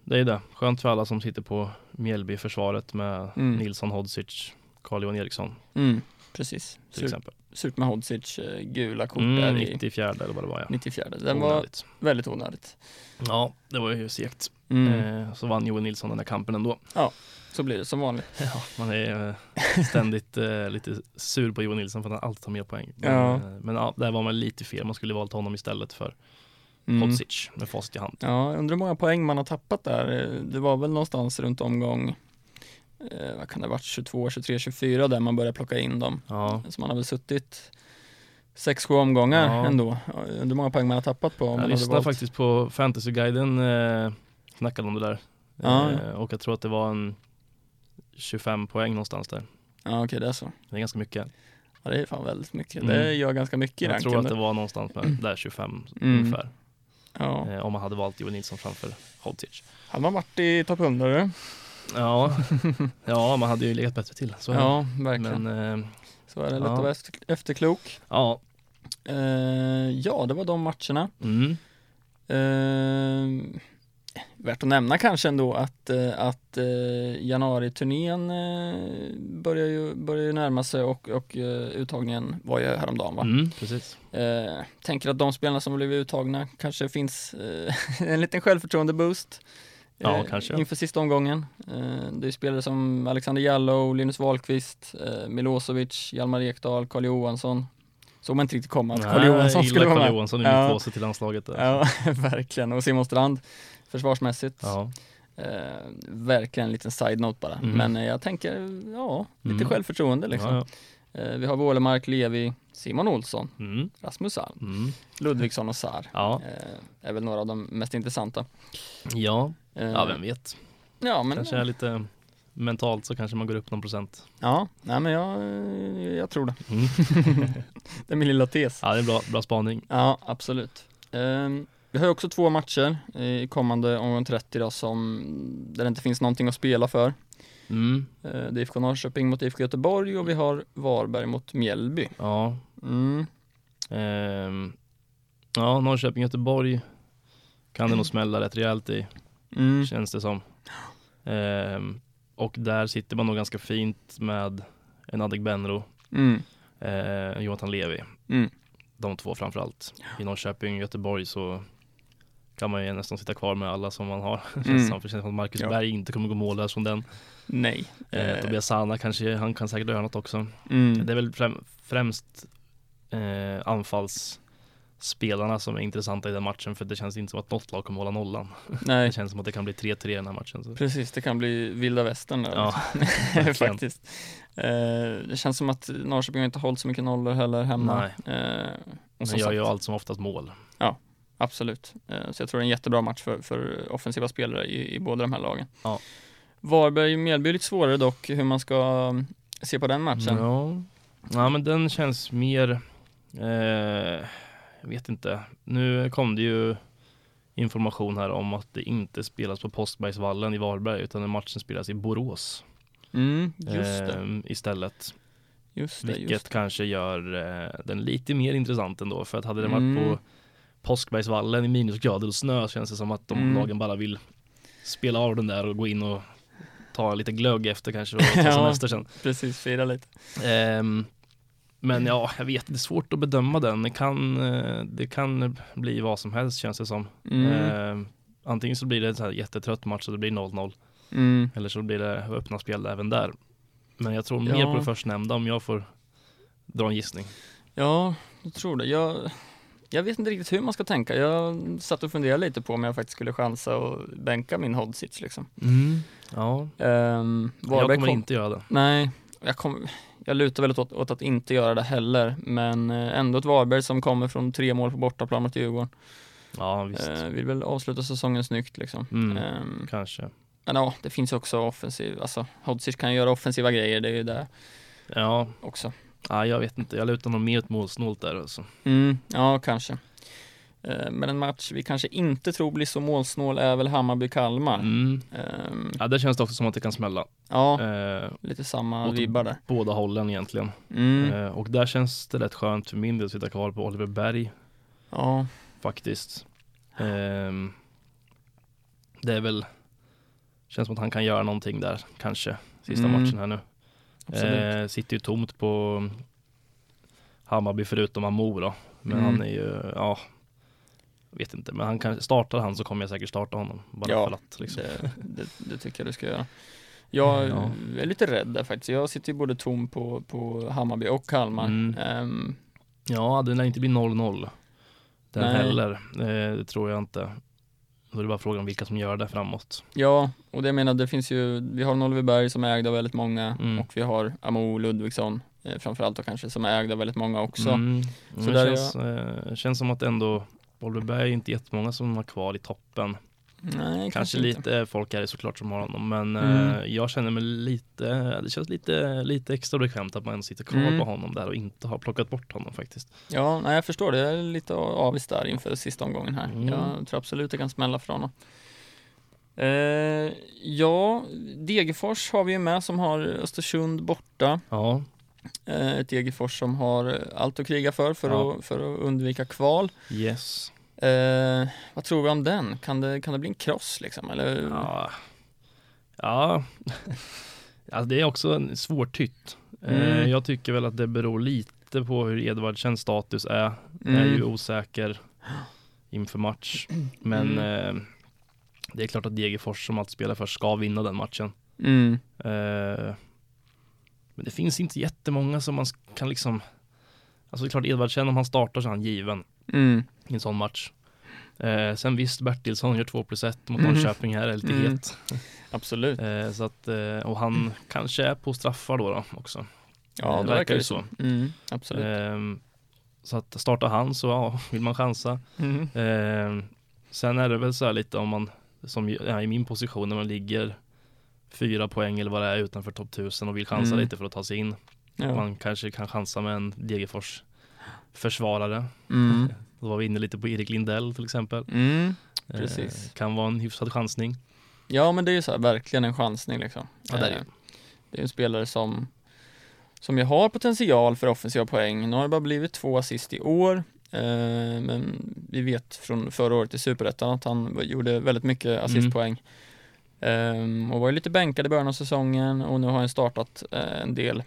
det är det. Skönt för alla som sitter på Mjällby-försvaret med Mm. Nilsson, Hodzic, Carl-Johan Eriksson Mm, precis. till Surt, exempel. surt med Hodzic, eh, gula kort Mm, där i 94 eller vad det var ja. 94. Den var Onödigt. väldigt onödigt. Ja, det var ju segt. Mm. Eh, så vann Johan Nilsson den där kampen ändå. Så blir det som vanligt. Ja, man är eh, ständigt eh, lite sur på Johan Nilsson för att han alltid tar mer poäng. Men Ja. men ja, där var man lite fel. Man skulle valt honom istället för Mm. Hodzic med facit i hand. Ja, undrar hur många poäng man har tappat där. Det var väl någonstans runt omgång, eh, vad kan det ha varit, 22, 23, 24 där man började plocka in dem. Ja, Så man har väl suttit 6-7 omgångar Ja. ändå. Undrar hur många poäng man har tappat på. Jag lyssnade valt. faktiskt på Fantasyguiden eh, snackade om det där. Ja. Eh, och jag tror att det var en 25 poäng någonstans där. Ja, okej, det är så. Det är ganska mycket. Ja, det är fan väldigt mycket. Mm. Det gör ganska mycket i Jag tror att det var någonstans med där 25 Mm. ungefär. Ja. Eh, om man hade valt Johan Nilsson framför Hodzic. Hade man varit i topp 100 du? Ja, ja man hade ju legat bättre till. Så. Ja, verkligen. Men eh, Så är det lätt ja. att vara efter, efterklok. ja, Eh, ja, det var de matcherna. mm. Eh, värt att nämna kanske ändå att, eh, att eh, januariturnén eh, börjar, ju, börjar ju närma sig och, och uttagningen var ju häromdagen va? Mm, precis. Tänker att de spelarna som blivit uttagna kanske finns en liten självförtroende-boost. Ja, kanske. Inför sista omgången. Eh, det är spelare som Alexander Jallow, Linus Wahlqvist, eh, Milosevic, Hjalmar Ekdal, Karl Johansson. Såg man inte riktigt komma att Nej, Johansson skulle vara Carl med. Johansson i Ja. mittlåset till landslaget. Där. Ja, verkligen. Och Simon Strand försvarsmässigt. Ja. Eh, verkligen en liten side-note bara. Mm. Men eh, jag tänker, ja, lite Mm. självförtroende liksom. Ja, Eh, vi har Wålemark, Levi, Simon Olsson, ja. Mm, Rasmus Alm, mm. Ludvigsson och Sar. ja. Eh, är väl några av de mest intressanta. ja, Eh, ja, vem vet. Ja, men, Kanske är lite mentalt så kanske man går upp någon procent. ja, nej men jag, jag tror det. Mm. Det är min lilla tes. Ja, det är bra, bra spaning. Ja, absolut. Ehm, vi har också två matcher i kommande omgång 30 då som, där det inte finns någonting att spela för. Mm. Eh, Det är IFK Norrköping mot IFK Göteborg och vi har Varberg mot Mjällby. Ja. Mm. Ehm. ja, Norrköping, Göteborg kan det nog smälla rätt rejält i, Mm. känns det som. Ehm. och där sitter man nog ganska fint med en Adegbenro, Mm. eh, Jonathan Levi. Mm. De två framförallt. I Norrköping, Göteborg så kan man ju nästan sitta kvar med alla som man har. Känns Mm. som, för det känns som att Marcus Ja. Berg inte kommer gå mållös från den. Nej. Eh, Eh, Tobias Sana kanske, han kan säkert göra något också. mm. Det är väl främ, främst eh, anfallsspelarna som är intressanta i den matchen för det känns inte som att något lag kommer hålla nollan. Nej, Det känns som att det kan bli 3-3 i den här matchen. Så. precis. Det kan bli vilda västern där. Ja, faktiskt. Eh, det känns som att Norrköping inte hållit så mycket nollor heller hemma. Nej. Eh, och Men gör ju allt som oftast mål. absolut. Eh, så jag tror det är en jättebra match för, för offensiva spelare i, i båda de här lagen. Ja. Varberg-Mjällby är lite svårare dock, hur man ska mm, se på den matchen. Ja. ja, men den känns mer, eh, jag vet inte. Nu kom det ju information här om att det inte spelas på Påskbergsvallen i Varberg utan matchen spelas i Borås Mm, just det. eh, istället. Just det, Vilket just det. kanske gör eh, den lite mer intressant ändå för att hade den Mm. varit på Påskbergsvallen i minusgrader och snö känns det som att de Mm. lagen bara vill spela av den där och gå in och ta lite glögg efter kanske och ta semester sen. Precis, fira lite. Ehm, men ja, jag vet, det är svårt att bedöma den. Det kan, eh, det kan bli vad som helst känns det som. Mm. Ehm, antingen så blir det en så här jättetrött match så det blir 0-0 Mm. eller så blir det öppna spel även där. Men jag tror mer Ja. på det förstnämnda om jag får dra en gissning. Ja, jag tror det. Jag, jag vet inte riktigt hur man ska tänka. Jag satt och funderade lite på om jag faktiskt skulle chansa och bänka min Hodsits liksom. Ja, Um, jag kommer inte göra det. Nej, jag, kom, jag lutar väl åt, åt att inte göra det heller. Men eh, ändå ett Varberg som kommer från tre mål på bortaplan mot Djurgården. Ja, visst. Uh, vill väl avsluta säsongen snyggt liksom. Mm. Ehm, Kanske. men ja, det finns också offensiv, alltså Hodzic kan ju göra offensiva grejer, det är ju det Ja, också. ja, jag vet inte. Jag lutar nog mer åt målsnålt där alltså. Mm, ja, kanske. Eh, Men en match vi kanske inte tror blir så målsnål är väl Hammarby-Kalmar. Mm. Ehm, Ja, det känns det också som att det kan smälla. ja, Eh, lite samma vibbar där. båda hållen egentligen. Mm, Eh, och där känns det rätt skönt för min del att sitta kvar på Oliver Berg ja, faktiskt. Ehm, det är väl, känns som att han kan göra någonting där kanske, sista Mm. matchen här nu. absolut. Eh, sitter ju tomt på Hammarby förutom Amo då. Men Mm. han är ju, ja, vet inte, men han kan, startar han så kommer jag säkert starta honom. Bara Ja, för att liksom. det, det, det tycker jag du ska göra. Jag Ja. är lite rädd där faktiskt. Jag sitter ju både tom på, på Hammarby och Kalmar. Mm. Ehm, Ja, det lär inte bli 0-0. Den Nej. heller, eh, det tror jag inte. Då är det bara frågan om vilka som gör det framåt. ja, och det jag menar, det finns ju, vi har en Oliver Berg som är ägd av väldigt många Mm. och vi har Amo Ludvigsson eh, framförallt då kanske som är ägd av väldigt många också. Mm. Så det känns, eh, känns som att ändå Berg är inte jättemånga som har kvar i toppen. Nej, kanske, Kanske inte. lite folk är det såklart som har honom. Men Mm. eh, jag känner mig lite, det känns lite, lite extra bekvämt att man sitter kvar Mm. på honom där och inte har plockat bort honom faktiskt. Ja, nej, jag förstår det. Jag är lite avis där inför sista omgången här. Mm. Jag tror absolut det kan smälla för honom. Eh, ja, Degerfors har vi ju med som har Östersund borta. Ja, Eh, ett Degerfors som har allt att kriga för för, Ja. att, för att undvika kval. yes. Eh, vad tror vi om den? Kan det, kan det bli en kross liksom? Eller? Ja, ja. alltså, det är också en svårtytt. Eh, Mm. jag tycker väl att det beror lite på hur Edvardsens status är. Mm. är ju osäker inför match. Men eh, det är klart att Degerfors som alltid spelar först ska vinna den matchen. Mm. Eh, men det finns inte jättemånga som man kan liksom Alltså det är klart Edvardsen om han startar så är han given Mm. i en sån match. Eh, sen visst Bertilsson gör 2 plus 1 mot Mhm. Norrköping här är lite Mm. het. Absolut. Eh, så att, eh, och han kanske är på straffar då, då också. Ja, det det verkar ju det så. Mm. Absolut. Eh, så att starta han så ja, vill man chansa. Mm. Eh, sen är det väl så här lite om man, som ja, i min position när man ligger fyra poäng eller vad det är utanför topp 1000 och vill chansa Mm. lite för att ta sig in. Ja. Man kanske kan chansa med en Degerfors försvarare. Mm. Då var vi inne lite på Erik Lindell till exempel. Mm. Eh, Precis. kan vara en hyfsad chansning. Ja, men det är ju så här, verkligen en chansning liksom. Ja, det är det. Eh, det är en spelare som som ju har potential för offensiva poäng. Nu har det bara blivit två assist i år. Eh, men vi vet från förra året i Superettan att han gjorde väldigt mycket assistpoäng. Eh, och var ju lite bänkad i början av säsongen och nu har han startat eh, en del.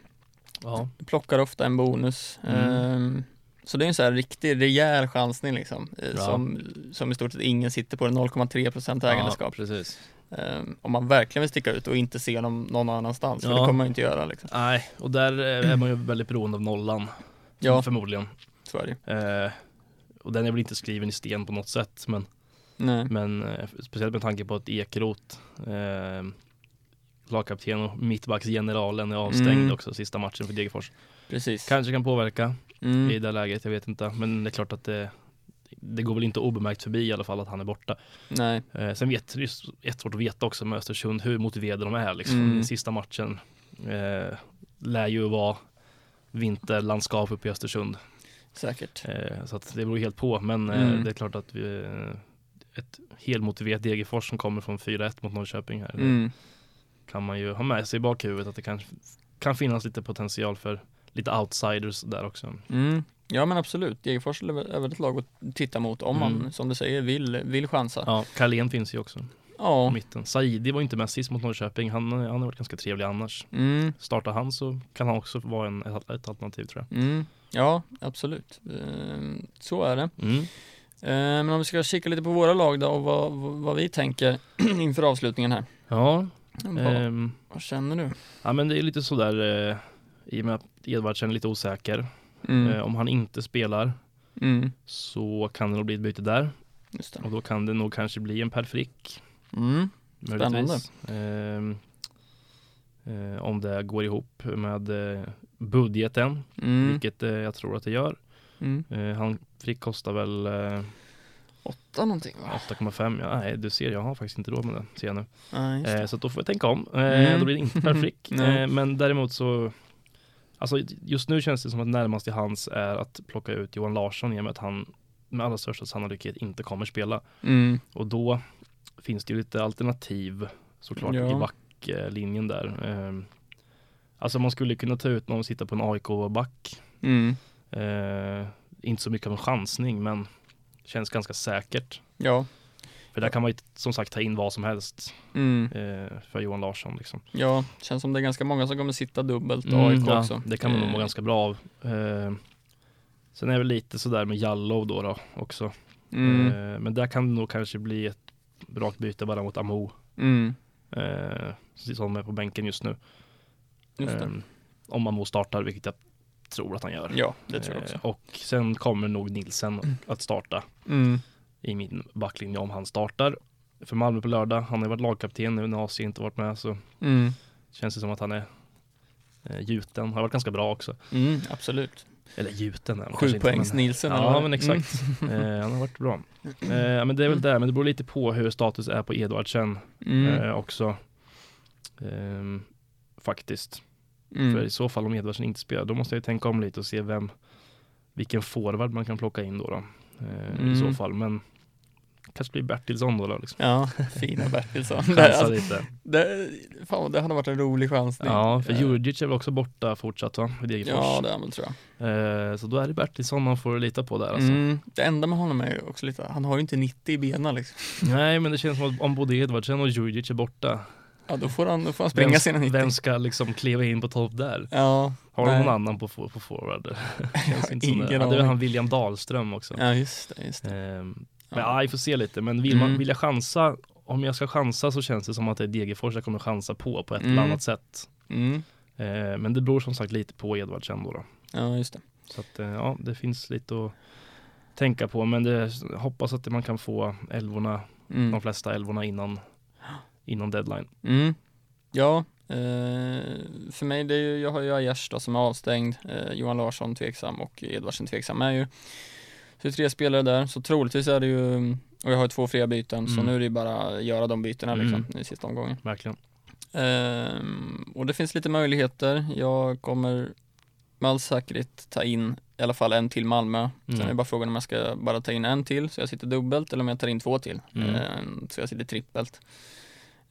Ja, Plockar ofta en bonus. Mm. Eh, så det är en så här riktig rejäl chansning liksom. eh, Ja. Som, som i stort sett ingen sitter på, 0,3% ägandeskap. Ja, precis. Um, om man verkligen vill sticka ut och inte se dem någon annanstans, för Ja. det kommer man inte göra liksom. Nej, och där eh, är man ju väldigt beroende av nollan. Ja, Förmodligen. så är det ju. Eh, och den är väl inte skriven i sten på något sätt. Men, Nej. men eh, speciellt med tanke på att Ekeroth, eh, lagkapten och mittbacksgeneralen är avstängd Mm. också sista matchen för Degerfors. Precis. Kanske kan påverka i Mm. det läget, jag vet inte. Men det är klart att det, det går väl inte obemärkt förbi i alla fall att han är borta. Nej. Eh, sen vet det är jättesvårt att veta också med Östersund hur motiverade de är liksom. Mm. I sista matchen eh, lär ju vara vinterlandskap uppe i Östersund. Säkert. Eh, så att det beror helt på. Men eh, Mm. det är klart att vi, eh, ett helmotiverat Degerfors som kommer från 4-1 mot Norrköping här. Mm. Kan man ju ha med sig i bakhuvudet att det kan, kan finnas lite potential för lite outsiders där också. Mm. Ja men absolut, Degerfors är väl ett lag att titta mot om man, Mm. som du säger, vill, vill chansa. Ja, Carlén finns ju också Ja. i mitten. Saidi var inte med sist mot Norrköping. Han, han har varit ganska trevlig annars. Mm. Startar han så kan han också vara en, ett, ett alternativ tror jag. Mm. Ja, absolut. Ehm, Så är det. Mm. Ehm, Men om vi ska kika lite på våra lag då och vad, vad vi tänker inför avslutningen här. Ja, ehm, vad känner du? ja, men det är lite sådär eh, i och med att Edvardsen är lite osäker. Mm. Eh, om han inte spelar Mm. så kan det nog bli ett byte där Just det. och då kan det nog kanske bli en Per Frick. Mm. Möjligtvis. Ehm, eh, om det går ihop med eh, budgeten, Mm. vilket eh, jag tror att det gör. Mm. Eh, han Frick kostar väl eh, Åtta någonting va? 8,5. Ja, nej, du ser, jag har faktiskt inte råd med det, ser jag nu. Det. Eh, så då får jag tänka om. Eh, Mm. Då blir det inte Per Frick. Eh, men däremot så Alltså just nu känns det som att närmast till hans är att plocka ut Johan Larsson i och med att han med allra största sannolikhet inte kommer spela. Mm. Och då finns det ju lite alternativ såklart Ja. i backlinjen där. Eh, alltså man skulle kunna ta ut någon och sitta på en AIK-back. Mm. Eh, inte så mycket av en chansning men känns ganska säkert. Ja. För där kan man ju som sagt ta in vad som helst Mm. eh, för Johan Larsson. Liksom. Ja, känns som det är ganska många som kommer sitta dubbelt Mm, AIK ja, också. Det kan man nog Eh, må ganska bra av. Eh, sen är det väl lite sådär med Jallow då, då också. Mm. Eh, men där kan det nog kanske bli ett rakt byte bara mot Amo. Mm. Eh, som är på bänken just nu. Just. Eh, om Amo startar, vilket jag tror att han gör. Ja, det tror jag också. Eh, och sen kommer nog Nilsen att starta Mm. i min backlinje om han startar. För Malmö på lördag, han har varit lagkapten nu när AC inte varit med så Mm. känns det som att han är eh, gjuten. Har varit ganska bra också. Mm, absolut. Eller gjuten är han Sju kanske inte, poängs men- Nielsen. eller Ja men exakt. eh, han har varit bra. Eh, men det är väl det, men det beror lite på hur status är på Edvardsen Mm. eh, också. Ehm, faktiskt. Mm. För i så fall om Edvardsen inte spelar, då måste jag ju tänka om lite och se vem vilken forward man kan plocka in då. då eh, Mm. I så fall, men kanske blir Bertilsson då. då liksom. Ja, fina Bertilsson. Chansa alltså, lite. det, fan, det hade varit en rolig chansning. Ja, för Eh, Djurdjic är väl också borta fortsatt va? I Degerfors. Ja, det är väl tror jag. eh, så då är det Bertilsson man får lita på där alltså. Mm, det enda med honom är ju också lite, han har ju inte 90 i benen liksom. Nej men det känns som att om både Edvardsen och Djurdjic är borta Ja, då får han, då får han springa vem, sina 90. vem ska liksom kliva in på topp där? Ja, Har de nej. någon annan på, på forward? Ingen. Ja, det är han William Dahlström också. ja just det. Just det. Ehm, men Ja. ja, vi får se lite. Men vill, man, Mm. vill jag chansa, om jag ska chansa så känns det som att det är Degerfors jag kommer chansa på på ett eller Mm. annat sätt. Mm. Ehm, men det beror som sagt lite på Edvardsen då. då. Ja, just det. Så att, eh, ja, det finns lite att tänka på. Men det, hoppas att man kan få älvorna, Mm. de flesta älvorna innan, innan deadline. Mm. Ja, eh, för mig, det är ju, jag har ju Aiesh då som är avstängd, eh, Johan Larsson tveksam och Edvardsen tveksam är ju. Så tre spelare där, så troligtvis är det ju, och jag har ju två fria byten, så Mm. nu är det ju bara att göra de bytena liksom Mm. i sista omgången. Verkligen. Ehm, och det finns lite möjligheter. Jag kommer med all säkerhet ta in i alla fall en till Malmö. Sen Mm. är det bara frågan om jag ska bara ta in en till så jag sitter dubbelt eller om jag tar in två till Mm. Så jag sitter trippelt.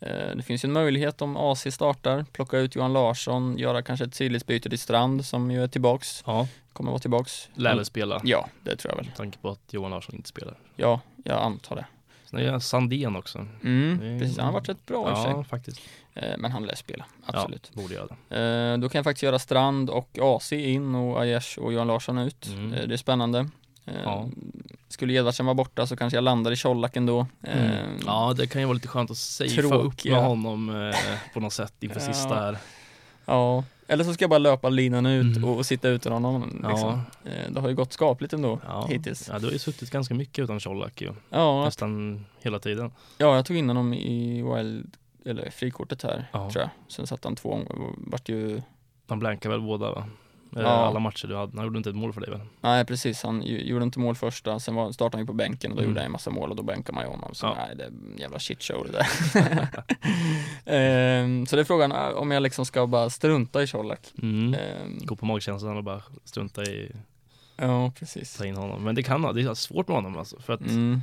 Ehm, det finns ju en möjlighet om AC startar, plocka ut Johan Larsson, göra kanske ett sidledsbyte till Strand som ju är tillbaks, Ja, kommer vara tillbaks. lär väl spela. Ja, det tror jag väl. Med tanke på att Johan Larsson inte spelar. Ja, jag antar det. Sen är det Sandén också. Mm, är- precis, han har varit rätt bra i och för sig. Faktiskt. Ehm, men han lär spela, absolut. Ja, borde göra det. Eh, då kan jag faktiskt göra Strand och AC in och Aiesh och Johan Larsson ut. Mm. Eh, det är spännande. Eh, Ja. Skulle Edvardsen vara borta så kanske jag landar i Colak ändå. Mm. Ja, det kan ju vara lite skönt att safea upp med honom eh, på något sätt inför Ja. sista här. ja. Eller så ska jag bara löpa linan ut Mm. och, sitta utan honom. Liksom. Ja, Eh, det har ju gått skapligt ändå ja. hittills. ja, du har ju suttit ganska mycket utan Colak ju. Ja, Nästan hela tiden. ja, jag tog in honom i Wild, eller frikortet här Ja. tror jag. Sen satt han två gånger, vart ju, Han blankar väl båda va? Eh, Ja. alla matcher du hade. Han gjorde inte ett mål för dig väl? Nej precis, han gjorde inte mål första, sen var, startade han ju på bänken och då Mm. gjorde han en massa mål och då bänkade man ju honom. Så Ja. nej, det är en jävla shitshow det där. Ehm, så det är frågan eh, om jag liksom ska bara strunta i Colak. Mm. Ehm, Gå på magkänslan och bara strunta i ja, precis. ta in honom. Men det kan det är svårt med honom alltså. För att Mm,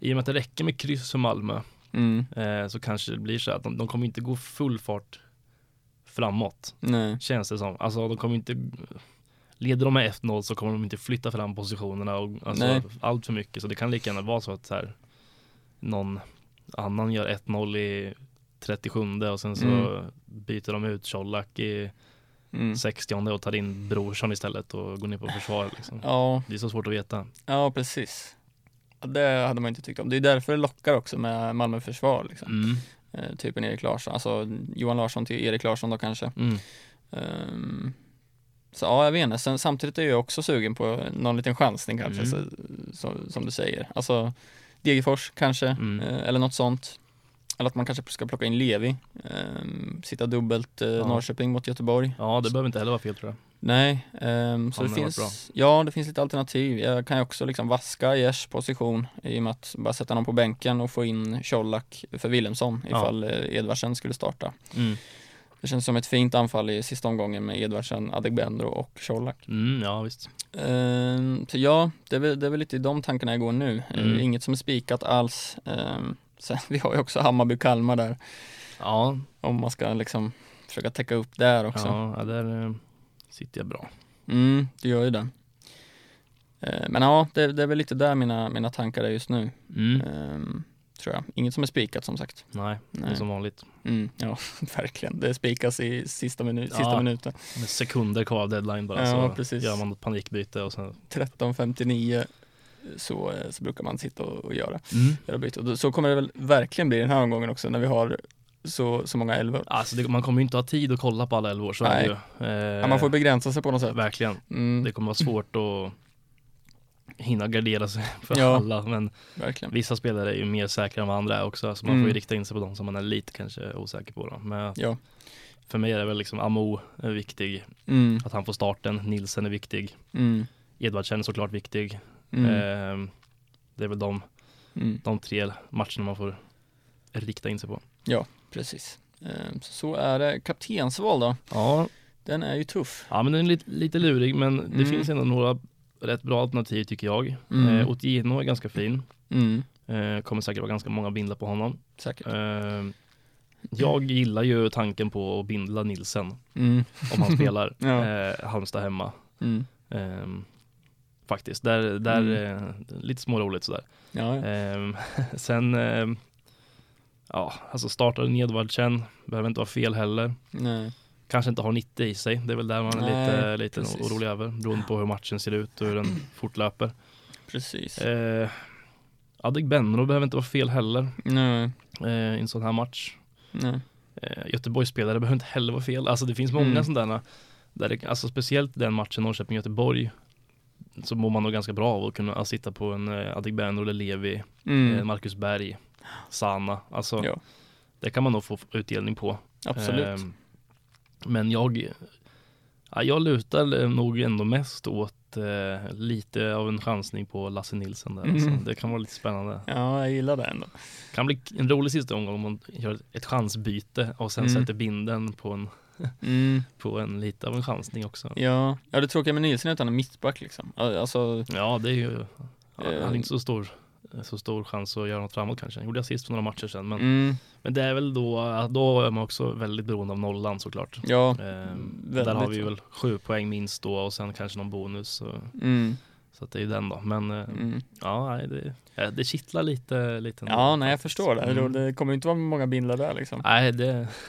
i och med att det räcker med kryss för Malmö mm, eh, så kanske det blir så att de, de kommer inte gå full fart framåt. nej, Känns det som. Alltså de kommer inte Leder de med 1-0 så kommer de inte flytta fram positionerna och alltså, Nej. allt för mycket. Så det kan lika gärna vara så att så här, någon annan gör 1-0 i 37 och sen så Mm. byter de ut Colak i mm. 60 och tar in Brorsson istället och går ner på försvar. Liksom. Ja, Det är så svårt att veta. ja precis. Det hade man inte tyckt om. Det är därför det lockar också med Malmö försvar liksom. Mm. Eh, typen Erik Larsson, alltså Johan Larsson till Erik Larsson då kanske. Mm. Ehm, så ja, jag vet inte. Sen, samtidigt är jag också sugen på någon liten chansning kanske, Mm. så, så, som du säger. Alltså Degerfors kanske, Mm. eh, eller något sånt. Eller att man kanske ska plocka in Levi, ehm, sitta dubbelt eh, Ja. Norrköping mot Göteborg. Ja, det behöver inte heller vara fel tror jag. Nej, ehm, så det finns, ja det finns lite alternativ. Jag kan ju också liksom vaska Gers position i och med att bara sätta någon på bänken och få in Colak för Wilhelmsson Ja. ifall eh, Edvardsen skulle starta. Mm. Det känns som ett fint anfall i sista omgången med Edvardsen, Adegbenro och Colak. Mm, ja visst. Ehm, så ja, det är, väl, det är väl lite i de tankarna jag går nu. Eh, Mm. inget som är spikat alls. Ehm, sen, vi har ju också Hammarby-Kalmar där, Ja, om man ska liksom försöka täcka upp där också. ja, ja där eh, sitter jag bra. Mm, det gör ju det. Eh, men ja, det, det är väl lite där mina, mina tankar är just nu. Mm. Ehm, tror jag. Inget som är spikat som sagt. Nej, det är Nej. som vanligt. Mm, ja, verkligen. Det spikas i sista, minu- sista Ja. minuten. Med sekunder kvar av deadline bara Ja, så precis. gör man ett panikbyte och sen 13.59 så, eh, så brukar man sitta och, och göra, mm. göra byte. Och Så kommer det väl verkligen bli den här omgången också när vi har så, så många elvor. Alltså det, man kommer ju inte ha tid att kolla på alla elvor, så är det ju. Eh, Ja, man får begränsa sig på något sätt. Verkligen. Mm, Det kommer vara svårt att hinna gardera sig för Ja. alla. Men verkligen. vissa spelare är ju mer säkra än vad andra är också. Så man Mm. får ju rikta in sig på de som man är lite kanske osäker på. Då. Men Ja. för mig är det väl liksom Amo är viktig. Mm, Att han får starten. Nilsen är viktig. mm, Edvardsen är såklart viktig. mm, Eh, det är väl de, mm. de tre matcherna man får rikta in sig på. Precis. Ehm, så, är det. Kaptensval då? Ja, Den är ju tuff. ja men den är lite, lite lurig men det Mm. finns ändå några rätt bra alternativ tycker jag. Mm. Eh, Otieno är ganska fin. Mm, Eh, kommer säkert vara ganska många bindlar på honom. säkert. Eh, jag gillar ju tanken på att bindla Nilsen Mm, om han spelar Ja. eh, Halmstad hemma. mm. Eh, faktiskt, där, där Mm. eh, lite småroligt sådär. Ja, ja. Eh, sen, ja, alltså startar Nedvardsen, behöver inte vara fel heller. Nej. Kanske inte har 90 i sig, det är väl där man är Nej, lite, lite precis. orolig över, beroende på hur matchen ser ut och hur den fortlöper. Precis. Eh, Adegbenro behöver inte vara fel heller Nej. eh, i en sån här match. Nej. Eh, Göteborgsspelare behöver inte heller vara fel. Alltså det finns många Mm. sådana där det, alltså speciellt den matchen Norrköping-Göteborg så mår man nog ganska bra av att kunna sitta på en eh, Adegbenro eller Levi, eh, Mm. Marcus Berg, Sana. Alltså Ja, det kan man nog få utdelning på. absolut. Ehm, men jag, ja, jag lutar nog ändå mest åt eh, lite av en chansning på Lasse Nilsson där. Alltså. Mm. Det kan vara lite spännande. Ja, jag gillar det ändå. Kan bli en rolig sista omgång om man gör ett chansbyte och sen Mm. sätter binden på en, Mm. på en lite av en chansning också. Ja. ja, det tråkiga med Nilsson är att han är mittback liksom. Alltså, Ja, det är ju, Eh. han är inte så stor, så stor chans att göra något framåt kanske. Gjorde assist för några matcher sedan, men, mm. men det är väl då, då är man också väldigt beroende av nollan såklart. ja. Väldigt där har vi väl sju poäng minst då och sen kanske någon bonus. Så, Mm. så det är ju den då. Men eh, Mm. ja, det, det kittlar lite. lite Ja, nej jag förstår det. Mm. Det kommer ju inte vara många bindlar där liksom. Nej, det,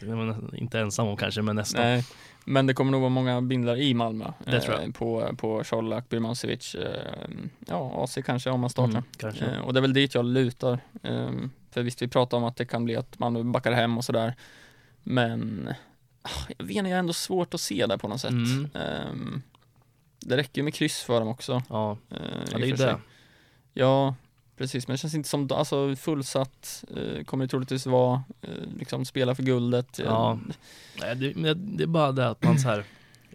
det är man inte ensam om kanske, men nästan. Nej. Men det kommer nog vara många bindlar i Malmö. Det tror jag. Eh, på, på Colak, Birmancevic, eh, ja AC kanske om man startar. Mm, kanske. Eh, och det är väl dit jag lutar. Eh, för visst, vi pratar om att det kan bli att man backar hem och sådär. Men ah, jag vet inte, jag har ändå svårt att se det på något sätt. Mm. Eh, det räcker ju med kryss för dem också. Ja, ja, det är ju det. Ja, precis. Men det känns inte som, alltså fullsatt, eh, kommer det troligtvis vara, eh, liksom spela för guldet. Eh. Ja. Nej, det, det är bara det att man så här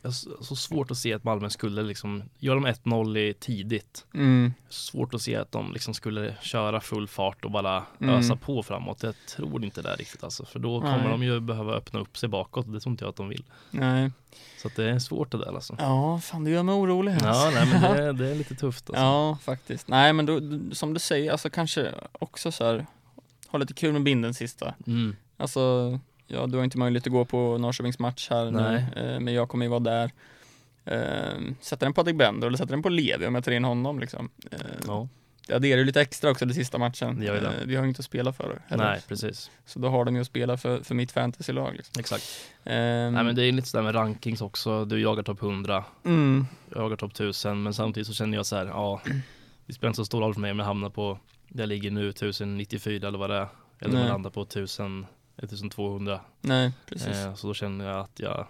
jag har så svårt att se att Malmö skulle liksom Gör de 1-0 i tidigt Mm, Svårt att se att de liksom skulle köra full fart och bara Mm. ösa på framåt Jag tror inte det riktigt alltså För då kommer Nej. de ju behöva öppna upp sig bakåt och Det tror inte jag att de vill nej. Så att det är svårt det där alltså Ja, fan det gör mig orolig. här. Ja nej men det, är- det är lite tufft alltså. Ja, faktiskt. Nej, men då, som du säger, alltså kanske också så här, ha lite kul med binden sista. mm. Alltså, ja, du har inte möjlighet att gå på Norrköpings match här Nej. nu, eh, men jag kommer ju vara där. Eh, sätter den på Adegbenro eller sätter den på Levi om jag tar in honom liksom. Eh, Ja, Det adderar ju lite extra också det sista matchen. Det ju det. Eh, vi har ju inte att spela för heller. nej precis Så då har de ju att spela för, för mitt fantasylag. Liksom. Exakt Ehm, Nej men det är lite sådär med rankings också Du jagar topp 100 mm, Jag jagar topp 1000 men samtidigt så känner jag så här, ja Det spelar inte så stor roll för mig om jag hamnar på Där jag ligger nu 1094 eller vad det är Eller om jag landar på 1000 1200 nej, precis. eh, Så då känner jag att jag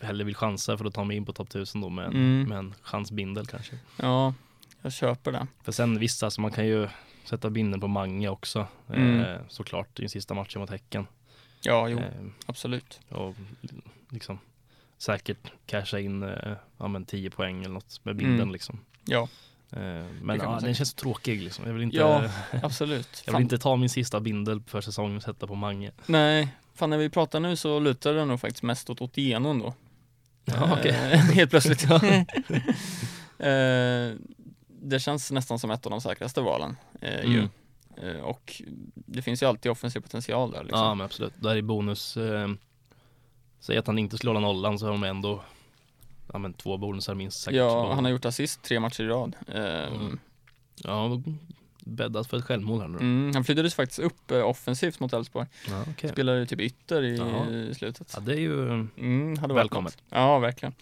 Hellre vill chansa för att ta mig in på topp 1000 då med, Mm. med en chansbindel kanske Ja, jag köper det. För sen vissa, så man kan ju Sätta binden på Mange också Mm. eh, Såklart i sista matchen mot Häcken Ja, jo, eh, absolut. Och liksom Säkert casha in eh, ja, men 10 poäng eller något med binden Mm. liksom Ja, Men kan man ja, den känns tråkig liksom. Jag vill inte, Ja, absolut. jag vill inte ta min sista bindel för säsongen och sätta på Mange. Nej, fan när vi pratar nu så lutar det nog faktiskt mest åt Otieno då. Ja, okej. Eh, helt plötsligt. eh, det känns nästan som ett av de säkraste valen. Eh, ju. Mm. Eh, och det finns ju alltid offensiv potential där liksom. Ja men absolut. Där är bonus. Eh, säg att han inte skulle hålla nollan så har de ändå ja, men två bonusar minst säkert. Ja, han har gjort assist tre matcher i rad. Eh, Mm. Ja, bäddat för ett självmål här nu. mm, han flyttades faktiskt upp eh, offensivt mot Elfsborg. Ja, okej. Spelade typ ytter i Ja. slutet. ja, det är ju Mm, Välkommet. Ja, verkligen.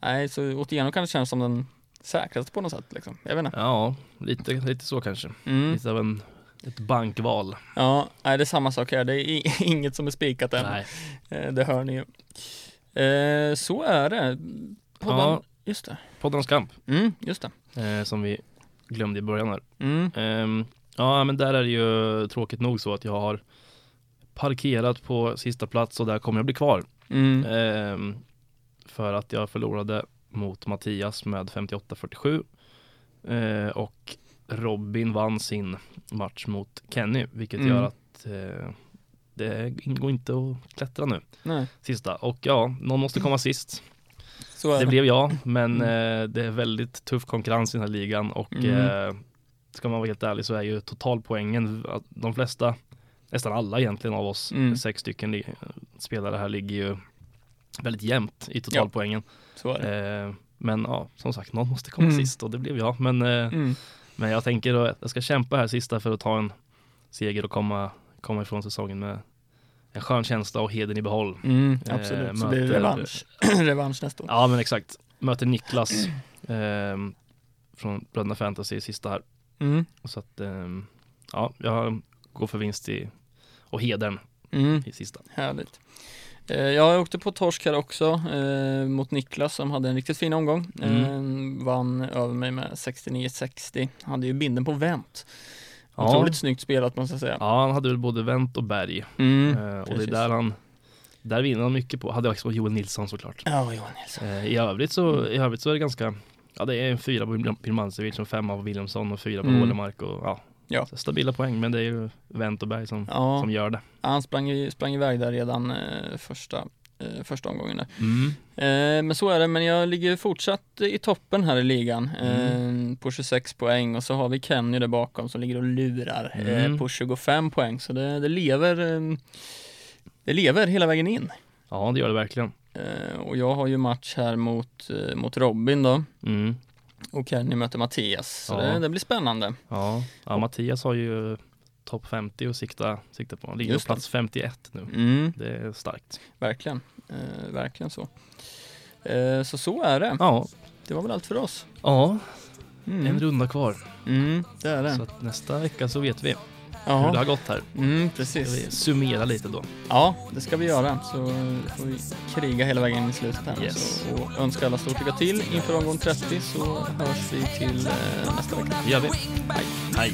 Nej, så Otieno kanske känns som den säkraste på något sätt liksom. Jag vet inte. Ja, lite, lite så kanske. Mm. Lite av en, ett bankval. Ja, nej det är samma sak här. Det är inget som är spikat än. Nej. Eh, Det hör ni ju. Eh, Så är det. Podden, Ja. just det. Poddarnas kamp, Mm, just det. eh, som vi glömde i början här. Mm. Ehm, ja, men där är det ju tråkigt nog så att jag har parkerat på sista plats och där kommer jag bli kvar. Mm. Ehm, för att jag förlorade mot Mattias med 58-47 eh, och Robin vann sin match mot Kenny vilket Mm. gör att eh, det går inte att klättra nu Nej, sista och ja, någon måste komma sist. Det det. blev jag, men Mm. eh, det är väldigt tuff konkurrens i den här ligan och Mm. eh, ska man vara helt ärlig så är ju totalpoängen, de flesta, nästan alla egentligen av oss, Mm. sex stycken spelare här ligger ju väldigt jämnt i totalpoängen. Det. Eh, men ja, som sagt, någon måste komma Mm. sist och det blev jag. Men, eh, Mm. men jag tänker att jag ska kämpa här sista för att ta en seger och komma, komma ifrån säsongen med en skön känsla och heden i behåll. Mm, Eh, absolut. Så blir det möter- revansch. revansch nästa år. Ja men exakt. Möter Niklas ehm, från Bröderna Fantasy sista här. Mm. Så att ehm, ja, jag går för vinst i och hedern Mm. i sista. Härligt. Eh, Jag åkte på torsk här också eh, mot Niklas som hade en riktigt fin omgång. Mm. Eh, vann över mig med 69-60. Hade ju binden på vänt. Ja. Otroligt snyggt spelat måste jag säga. Ja, han hade väl både vänt och berg. Mm. Eh, och det är där han där vinner han mycket på. Hade också Joel Nilsson såklart. Ja, Johan Nilsson. Eh, I övrigt så, i övrigt så är det ganska Ja det är en fyra på Birmancevic och fem av Williamson och fyra på Mm. Och ja, Ja. stabila poäng men det är ju Wendt och Berg som, Ja, som gör det. han sprang, sprang iväg där redan eh, första, första omgången där. Mm. Eh, men så är det, men jag ligger fortsatt i toppen här i ligan Mm. eh, på 26 poäng och så har vi Kenny där bakom som ligger och lurar eh, Mm. på 25 poäng så det, det lever eh, det lever hela vägen in. Ja det gör det verkligen. Eh, och jag har ju match här mot, eh, mot Robin då Mm. och Kenny möter Mattias så Ja. det, det blir spännande. Ja, ja Mattias har ju topp 50 att sikta, sikta på. Ligger på plats 51 nu. Mm, Det är starkt. verkligen, eh, verkligen så. Eh, så så är det. Ja, Det var väl allt för oss. ja Mm. en runda kvar. Mm, det är det. Så nästa vecka så vet vi. Hur det har gått här. mm, Ska vi precis. summera lite då? Ja, det ska vi göra. Så får vi kriga hela vägen in i slutet här. Yes. Så, och önska alla stort lycka till inför omgång 30 så hörs vi till eh, nästa vecka. Det gör vi. Hej. Hej.